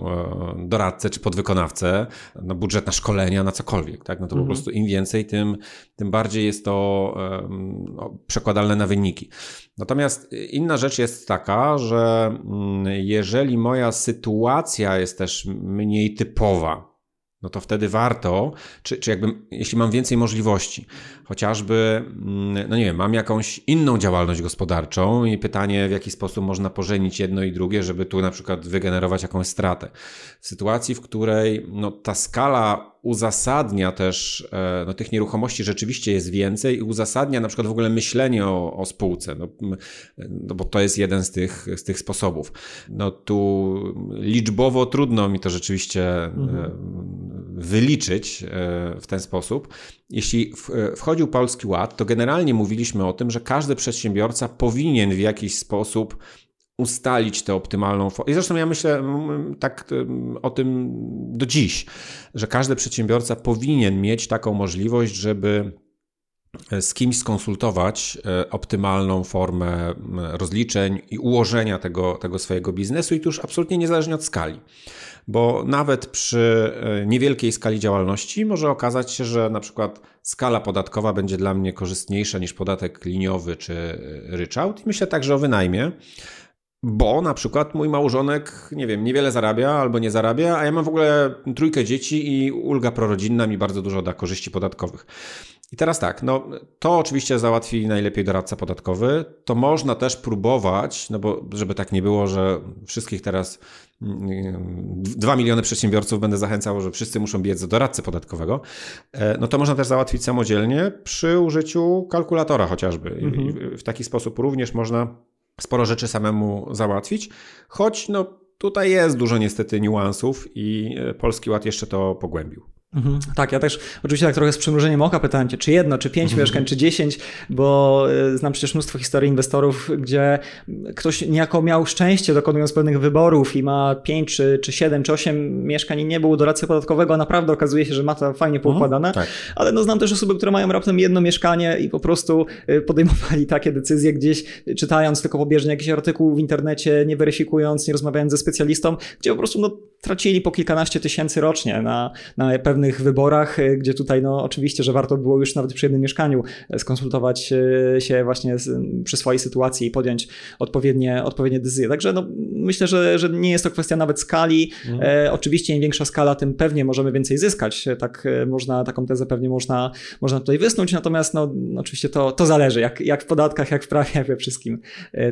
e, doradcę czy podwykonawcę, na budżet na szkolenia, na cokolwiek. Tak? No to mhm. po prostu im więcej, tym, tym bardziej jest to no, przekładalne na wyniki. Natomiast inna rzecz jest taka, że mm, jeżeli moja sytuacja jest też mniej typowa, no to wtedy warto, czy, czy jakby, jeśli mam więcej możliwości, chociażby, mm, no nie wiem, mam jakąś inną działalność gospodarczą i pytanie, w jaki sposób można pożenić jedno i drugie, żeby tu na przykład wygenerować jakąś stratę. W sytuacji, w której no, ta skala uzasadnia też, e, no tych nieruchomości rzeczywiście jest więcej i uzasadnia na przykład w ogóle myślenie o, o spółce, no, no, bo to jest jeden z tych, z tych sposobów. No tu liczbowo trudno mi to rzeczywiście e, mhm. wyliczyć e, w ten sposób. Jeśli wchodził Polski Ład, to generalnie mówiliśmy o tym, że każdy przedsiębiorca powinien w jakiś sposób ustalić tę optymalną formę. I zresztą ja myślę tak o tym do dziś, że każdy przedsiębiorca powinien mieć taką możliwość, żeby e, z kimś skonsultować e, optymalną formę rozliczeń i ułożenia tego, tego swojego biznesu i to już absolutnie niezależnie od skali. Bo nawet przy e, niewielkiej skali działalności może okazać się, że na przykład skala podatkowa będzie dla mnie korzystniejsza niż podatek liniowy czy ryczałt. I myślę także o wynajmie bo na przykład mój małżonek, nie wiem, niewiele zarabia albo nie zarabia, a ja mam w ogóle trójkę dzieci i ulga prorodzinna mi bardzo dużo da korzyści podatkowych. I teraz tak, no to oczywiście załatwi najlepiej doradca podatkowy. To można też próbować, no bo żeby tak nie było, że wszystkich teraz mm, dwa miliony przedsiębiorców będę zachęcał, że wszyscy muszą biec do doradcy podatkowego, e, no to można też załatwić samodzielnie przy użyciu kalkulatora chociażby. Mhm. W taki sposób również można sporo rzeczy samemu załatwić, choć no, tutaj jest dużo niestety niuansów i e, Polski Ład jeszcze to pogłębił. Mhm. Tak, ja też oczywiście tak trochę z przymrużeniem oka pytałem cię, czy jedno, czy pięć mhm. mieszkań, czy dziesięć, bo e, znam przecież mnóstwo historii inwestorów, gdzie ktoś niejako miał szczęście dokonując pewnych wyborów i ma pięć, czy, czy siedem, czy osiem mieszkań i nie był doradcy podatkowego, a naprawdę okazuje się, że ma to fajnie poukładane, mhm, tak. ale no znam też osoby, które mają raptem jedno mieszkanie i po prostu e, podejmowali takie decyzje gdzieś, czytając tylko pobieżnie jakiś artykuł w internecie, nie weryfikując, nie rozmawiając ze specjalistą, gdzie po prostu no, tracili po kilkanaście tysięcy rocznie na, na pewne pewnych wyborach, e, gdzie tutaj no oczywiście, że warto było już nawet przy jednym mieszkaniu e, skonsultować e, się właśnie z, przy swojej sytuacji i podjąć odpowiednie, odpowiednie decyzje. Także no, myślę, że, że nie jest to kwestia nawet skali. Mhm. E, oczywiście im większa skala, tym pewnie możemy więcej zyskać. Tak można, taką tezę pewnie można, można tutaj wysnuć, natomiast no, oczywiście to, to zależy, jak, jak w podatkach, jak w prawie, jak we wszystkim,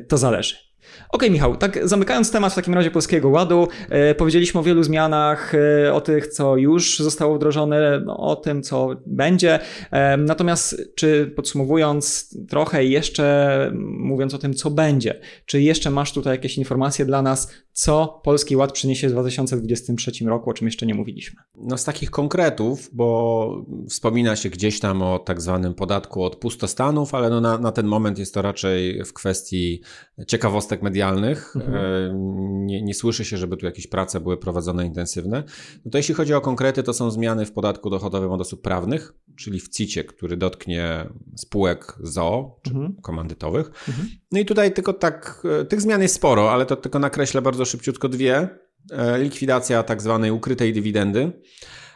to zależy. OK, Michał, tak zamykając temat w takim razie Polskiego Ładu, e, powiedzieliśmy o wielu zmianach, e, o tych, co już zostało wdrożone, o tym, co będzie. E, natomiast, czy podsumowując trochę jeszcze, mówiąc o tym, co będzie, czy jeszcze masz tutaj jakieś informacje dla nas, co Polski Ład przyniesie w 2023 roku, o czym jeszcze nie mówiliśmy? No z takich konkretów, bo wspomina się gdzieś tam o tak zwanym podatku od pustostanów, ale no na, na ten moment jest to raczej w kwestii ciekawostek medialnych. Mhm. E, nie, nie słyszy się, żeby tu jakieś prace były prowadzone intensywne. No to jeśli chodzi o konkrety, to są zmiany w podatku dochodowym od osób prawnych, czyli w CIT-ie, który dotknie spółek ZO, czy mhm. komandytowych. Mhm. No i tutaj tylko tak, e, tych zmian jest sporo, ale to tylko nakreślę bardzo szybciutko dwie. E, likwidacja tak zwanej ukrytej dywidendy,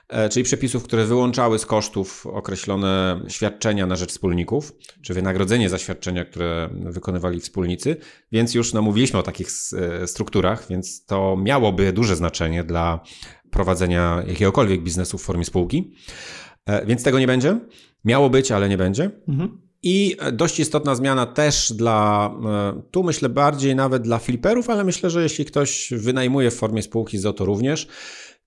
e, czyli przepisów, które wyłączały z kosztów określone świadczenia na rzecz wspólników, czy wynagrodzenie za świadczenia, które wykonywali wspólnicy, więc już no, mówiliśmy o takich e, strukturach, więc to miałoby duże znaczenie dla prowadzenia jakiegokolwiek biznesu w formie spółki. Więc tego nie będzie. Miało być, ale nie będzie. Mhm. I dość istotna zmiana też dla, e, tu myślę bardziej nawet dla fliperów, ale myślę, że jeśli ktoś wynajmuje w formie spółki ZO, to również.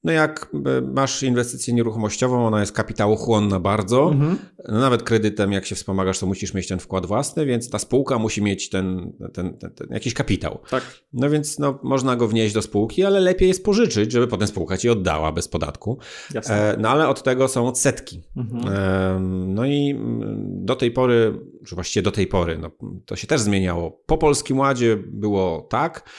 No jak e, masz inwestycję nieruchomościową, ona jest kapitałochłonna bardzo. Mhm. No nawet kredytem, jak się wspomagasz, to musisz mieć ten wkład własny, więc ta spółka musi mieć ten, ten, ten, ten jakiś kapitał. Tak. No więc no, można go wnieść do spółki, ale lepiej jest pożyczyć, żeby potem spółka ci oddała bez podatku. Jasne. E, no ale od tego są odsetki. Mhm. No i mm, do tej pory, czy właściwie do tej pory, no, to się też zmieniało. Po Polskim Ładzie było tak,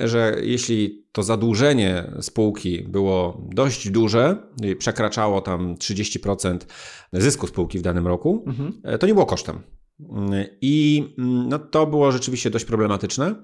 że jeśli to zadłużenie spółki było dość duże, przekraczało tam 30% zysku spółki w danym roku, mhm. to nie było kosztem. I no, to było rzeczywiście dość problematyczne.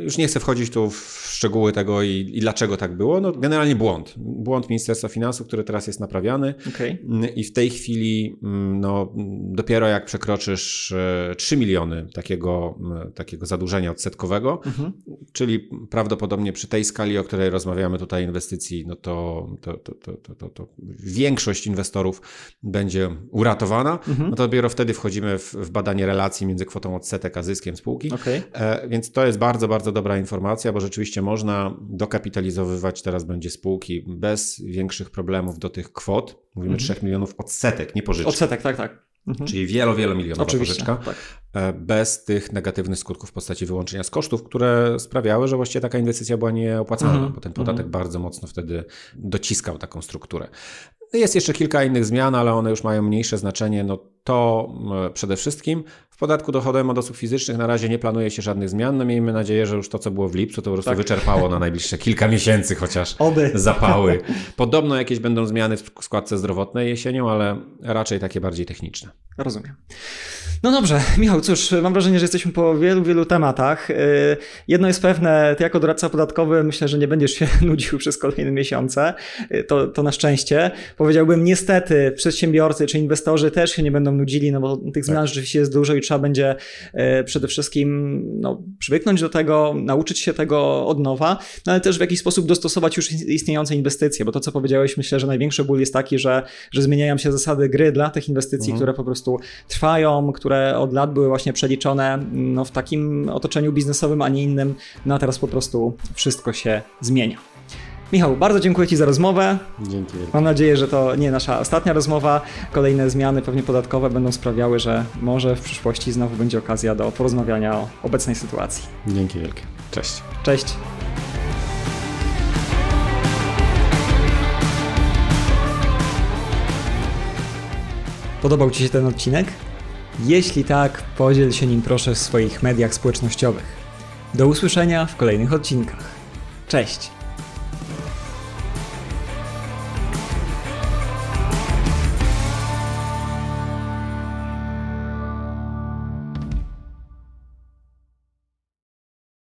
Już nie chcę wchodzić tu w szczegóły tego i, i, dlaczego tak było. No, generalnie błąd. Błąd Ministerstwa Finansów, który teraz jest naprawiany. Okay. I w tej chwili mm, no, dopiero jak przekroczysz 3 e, miliony takiego, takiego zadłużenia odsetkowego, mhm. czyli prawdopodobnie przy tej skali, o której rozmawiamy tutaj inwestycji, no to, to, to, to, to, to większość inwestorów będzie uratowana. Mhm. No to dopiero wtedy wchodzimy w, w badanie relacji między kwotą odsetek a zyskiem spółki. Okay. E, więc to jest bardzo, bardzo dobra informacja, bo rzeczywiście można dokapitalizowywać teraz będzie spółki bez większych problemów do tych kwot. Mówimy mhm. 3 milionów odsetek, nie pożyczek. Odsetek, tak, tak. Mhm. Czyli wielo, wielomilionowa Oczywiście, pożyczka, tak. E, bez tych negatywnych skutków w postaci wyłączenia z kosztów, które sprawiały, że właściwie taka inwestycja była nieopłacalna, mhm. bo ten podatek mhm. bardzo mocno wtedy dociskał taką strukturę. Jest jeszcze kilka innych zmian, ale one już mają mniejsze znaczenie. No to przede wszystkim w podatku dochodowym od osób fizycznych na razie nie planuje się żadnych zmian. No miejmy nadzieję, że już to, co było w lipcu, to po prostu tak. wyczerpało na najbliższe kilka miesięcy chociaż Oby. zapały. Podobno jakieś będą zmiany w składce zdrowotnej jesienią, ale raczej takie bardziej techniczne. Rozumiem. No dobrze, Michał, cóż, mam wrażenie, że jesteśmy po wielu, wielu tematach. Y, jedno jest pewne, ty jako doradca podatkowy myślę, że nie będziesz się nudził przez kolejne miesiące. Y, to, to na szczęście. Powiedziałbym, niestety przedsiębiorcy czy inwestorzy też się nie będą nudzili, no bo tych zmian tak. rzeczywiście jest dużo i trzeba będzie y, przede wszystkim no, przywyknąć do tego, nauczyć się tego od nowa, no ale też w jakiś sposób dostosować już istniejące inwestycje, bo to, co powiedziałeś, myślę, że największy ból jest taki, że, że zmieniają się zasady gry dla tych inwestycji, mhm. które po prostu trwają, które od lat były właśnie przeliczone no, w takim otoczeniu biznesowym, a nie innym. No a teraz po prostu wszystko się zmienia. Michał, bardzo dziękuję Ci za rozmowę. Dzięki. Mam nadzieję, że to nie nasza ostatnia rozmowa. Kolejne zmiany, pewnie podatkowe, będą sprawiały, że może w przyszłości znowu będzie okazja do porozmawiania o obecnej sytuacji. Dzięki wielkie. Cześć. Cześć. Podobał Ci się ten odcinek? Jeśli tak, podziel się nim proszę w swoich mediach społecznościowych. Do usłyszenia w kolejnych odcinkach. Cześć!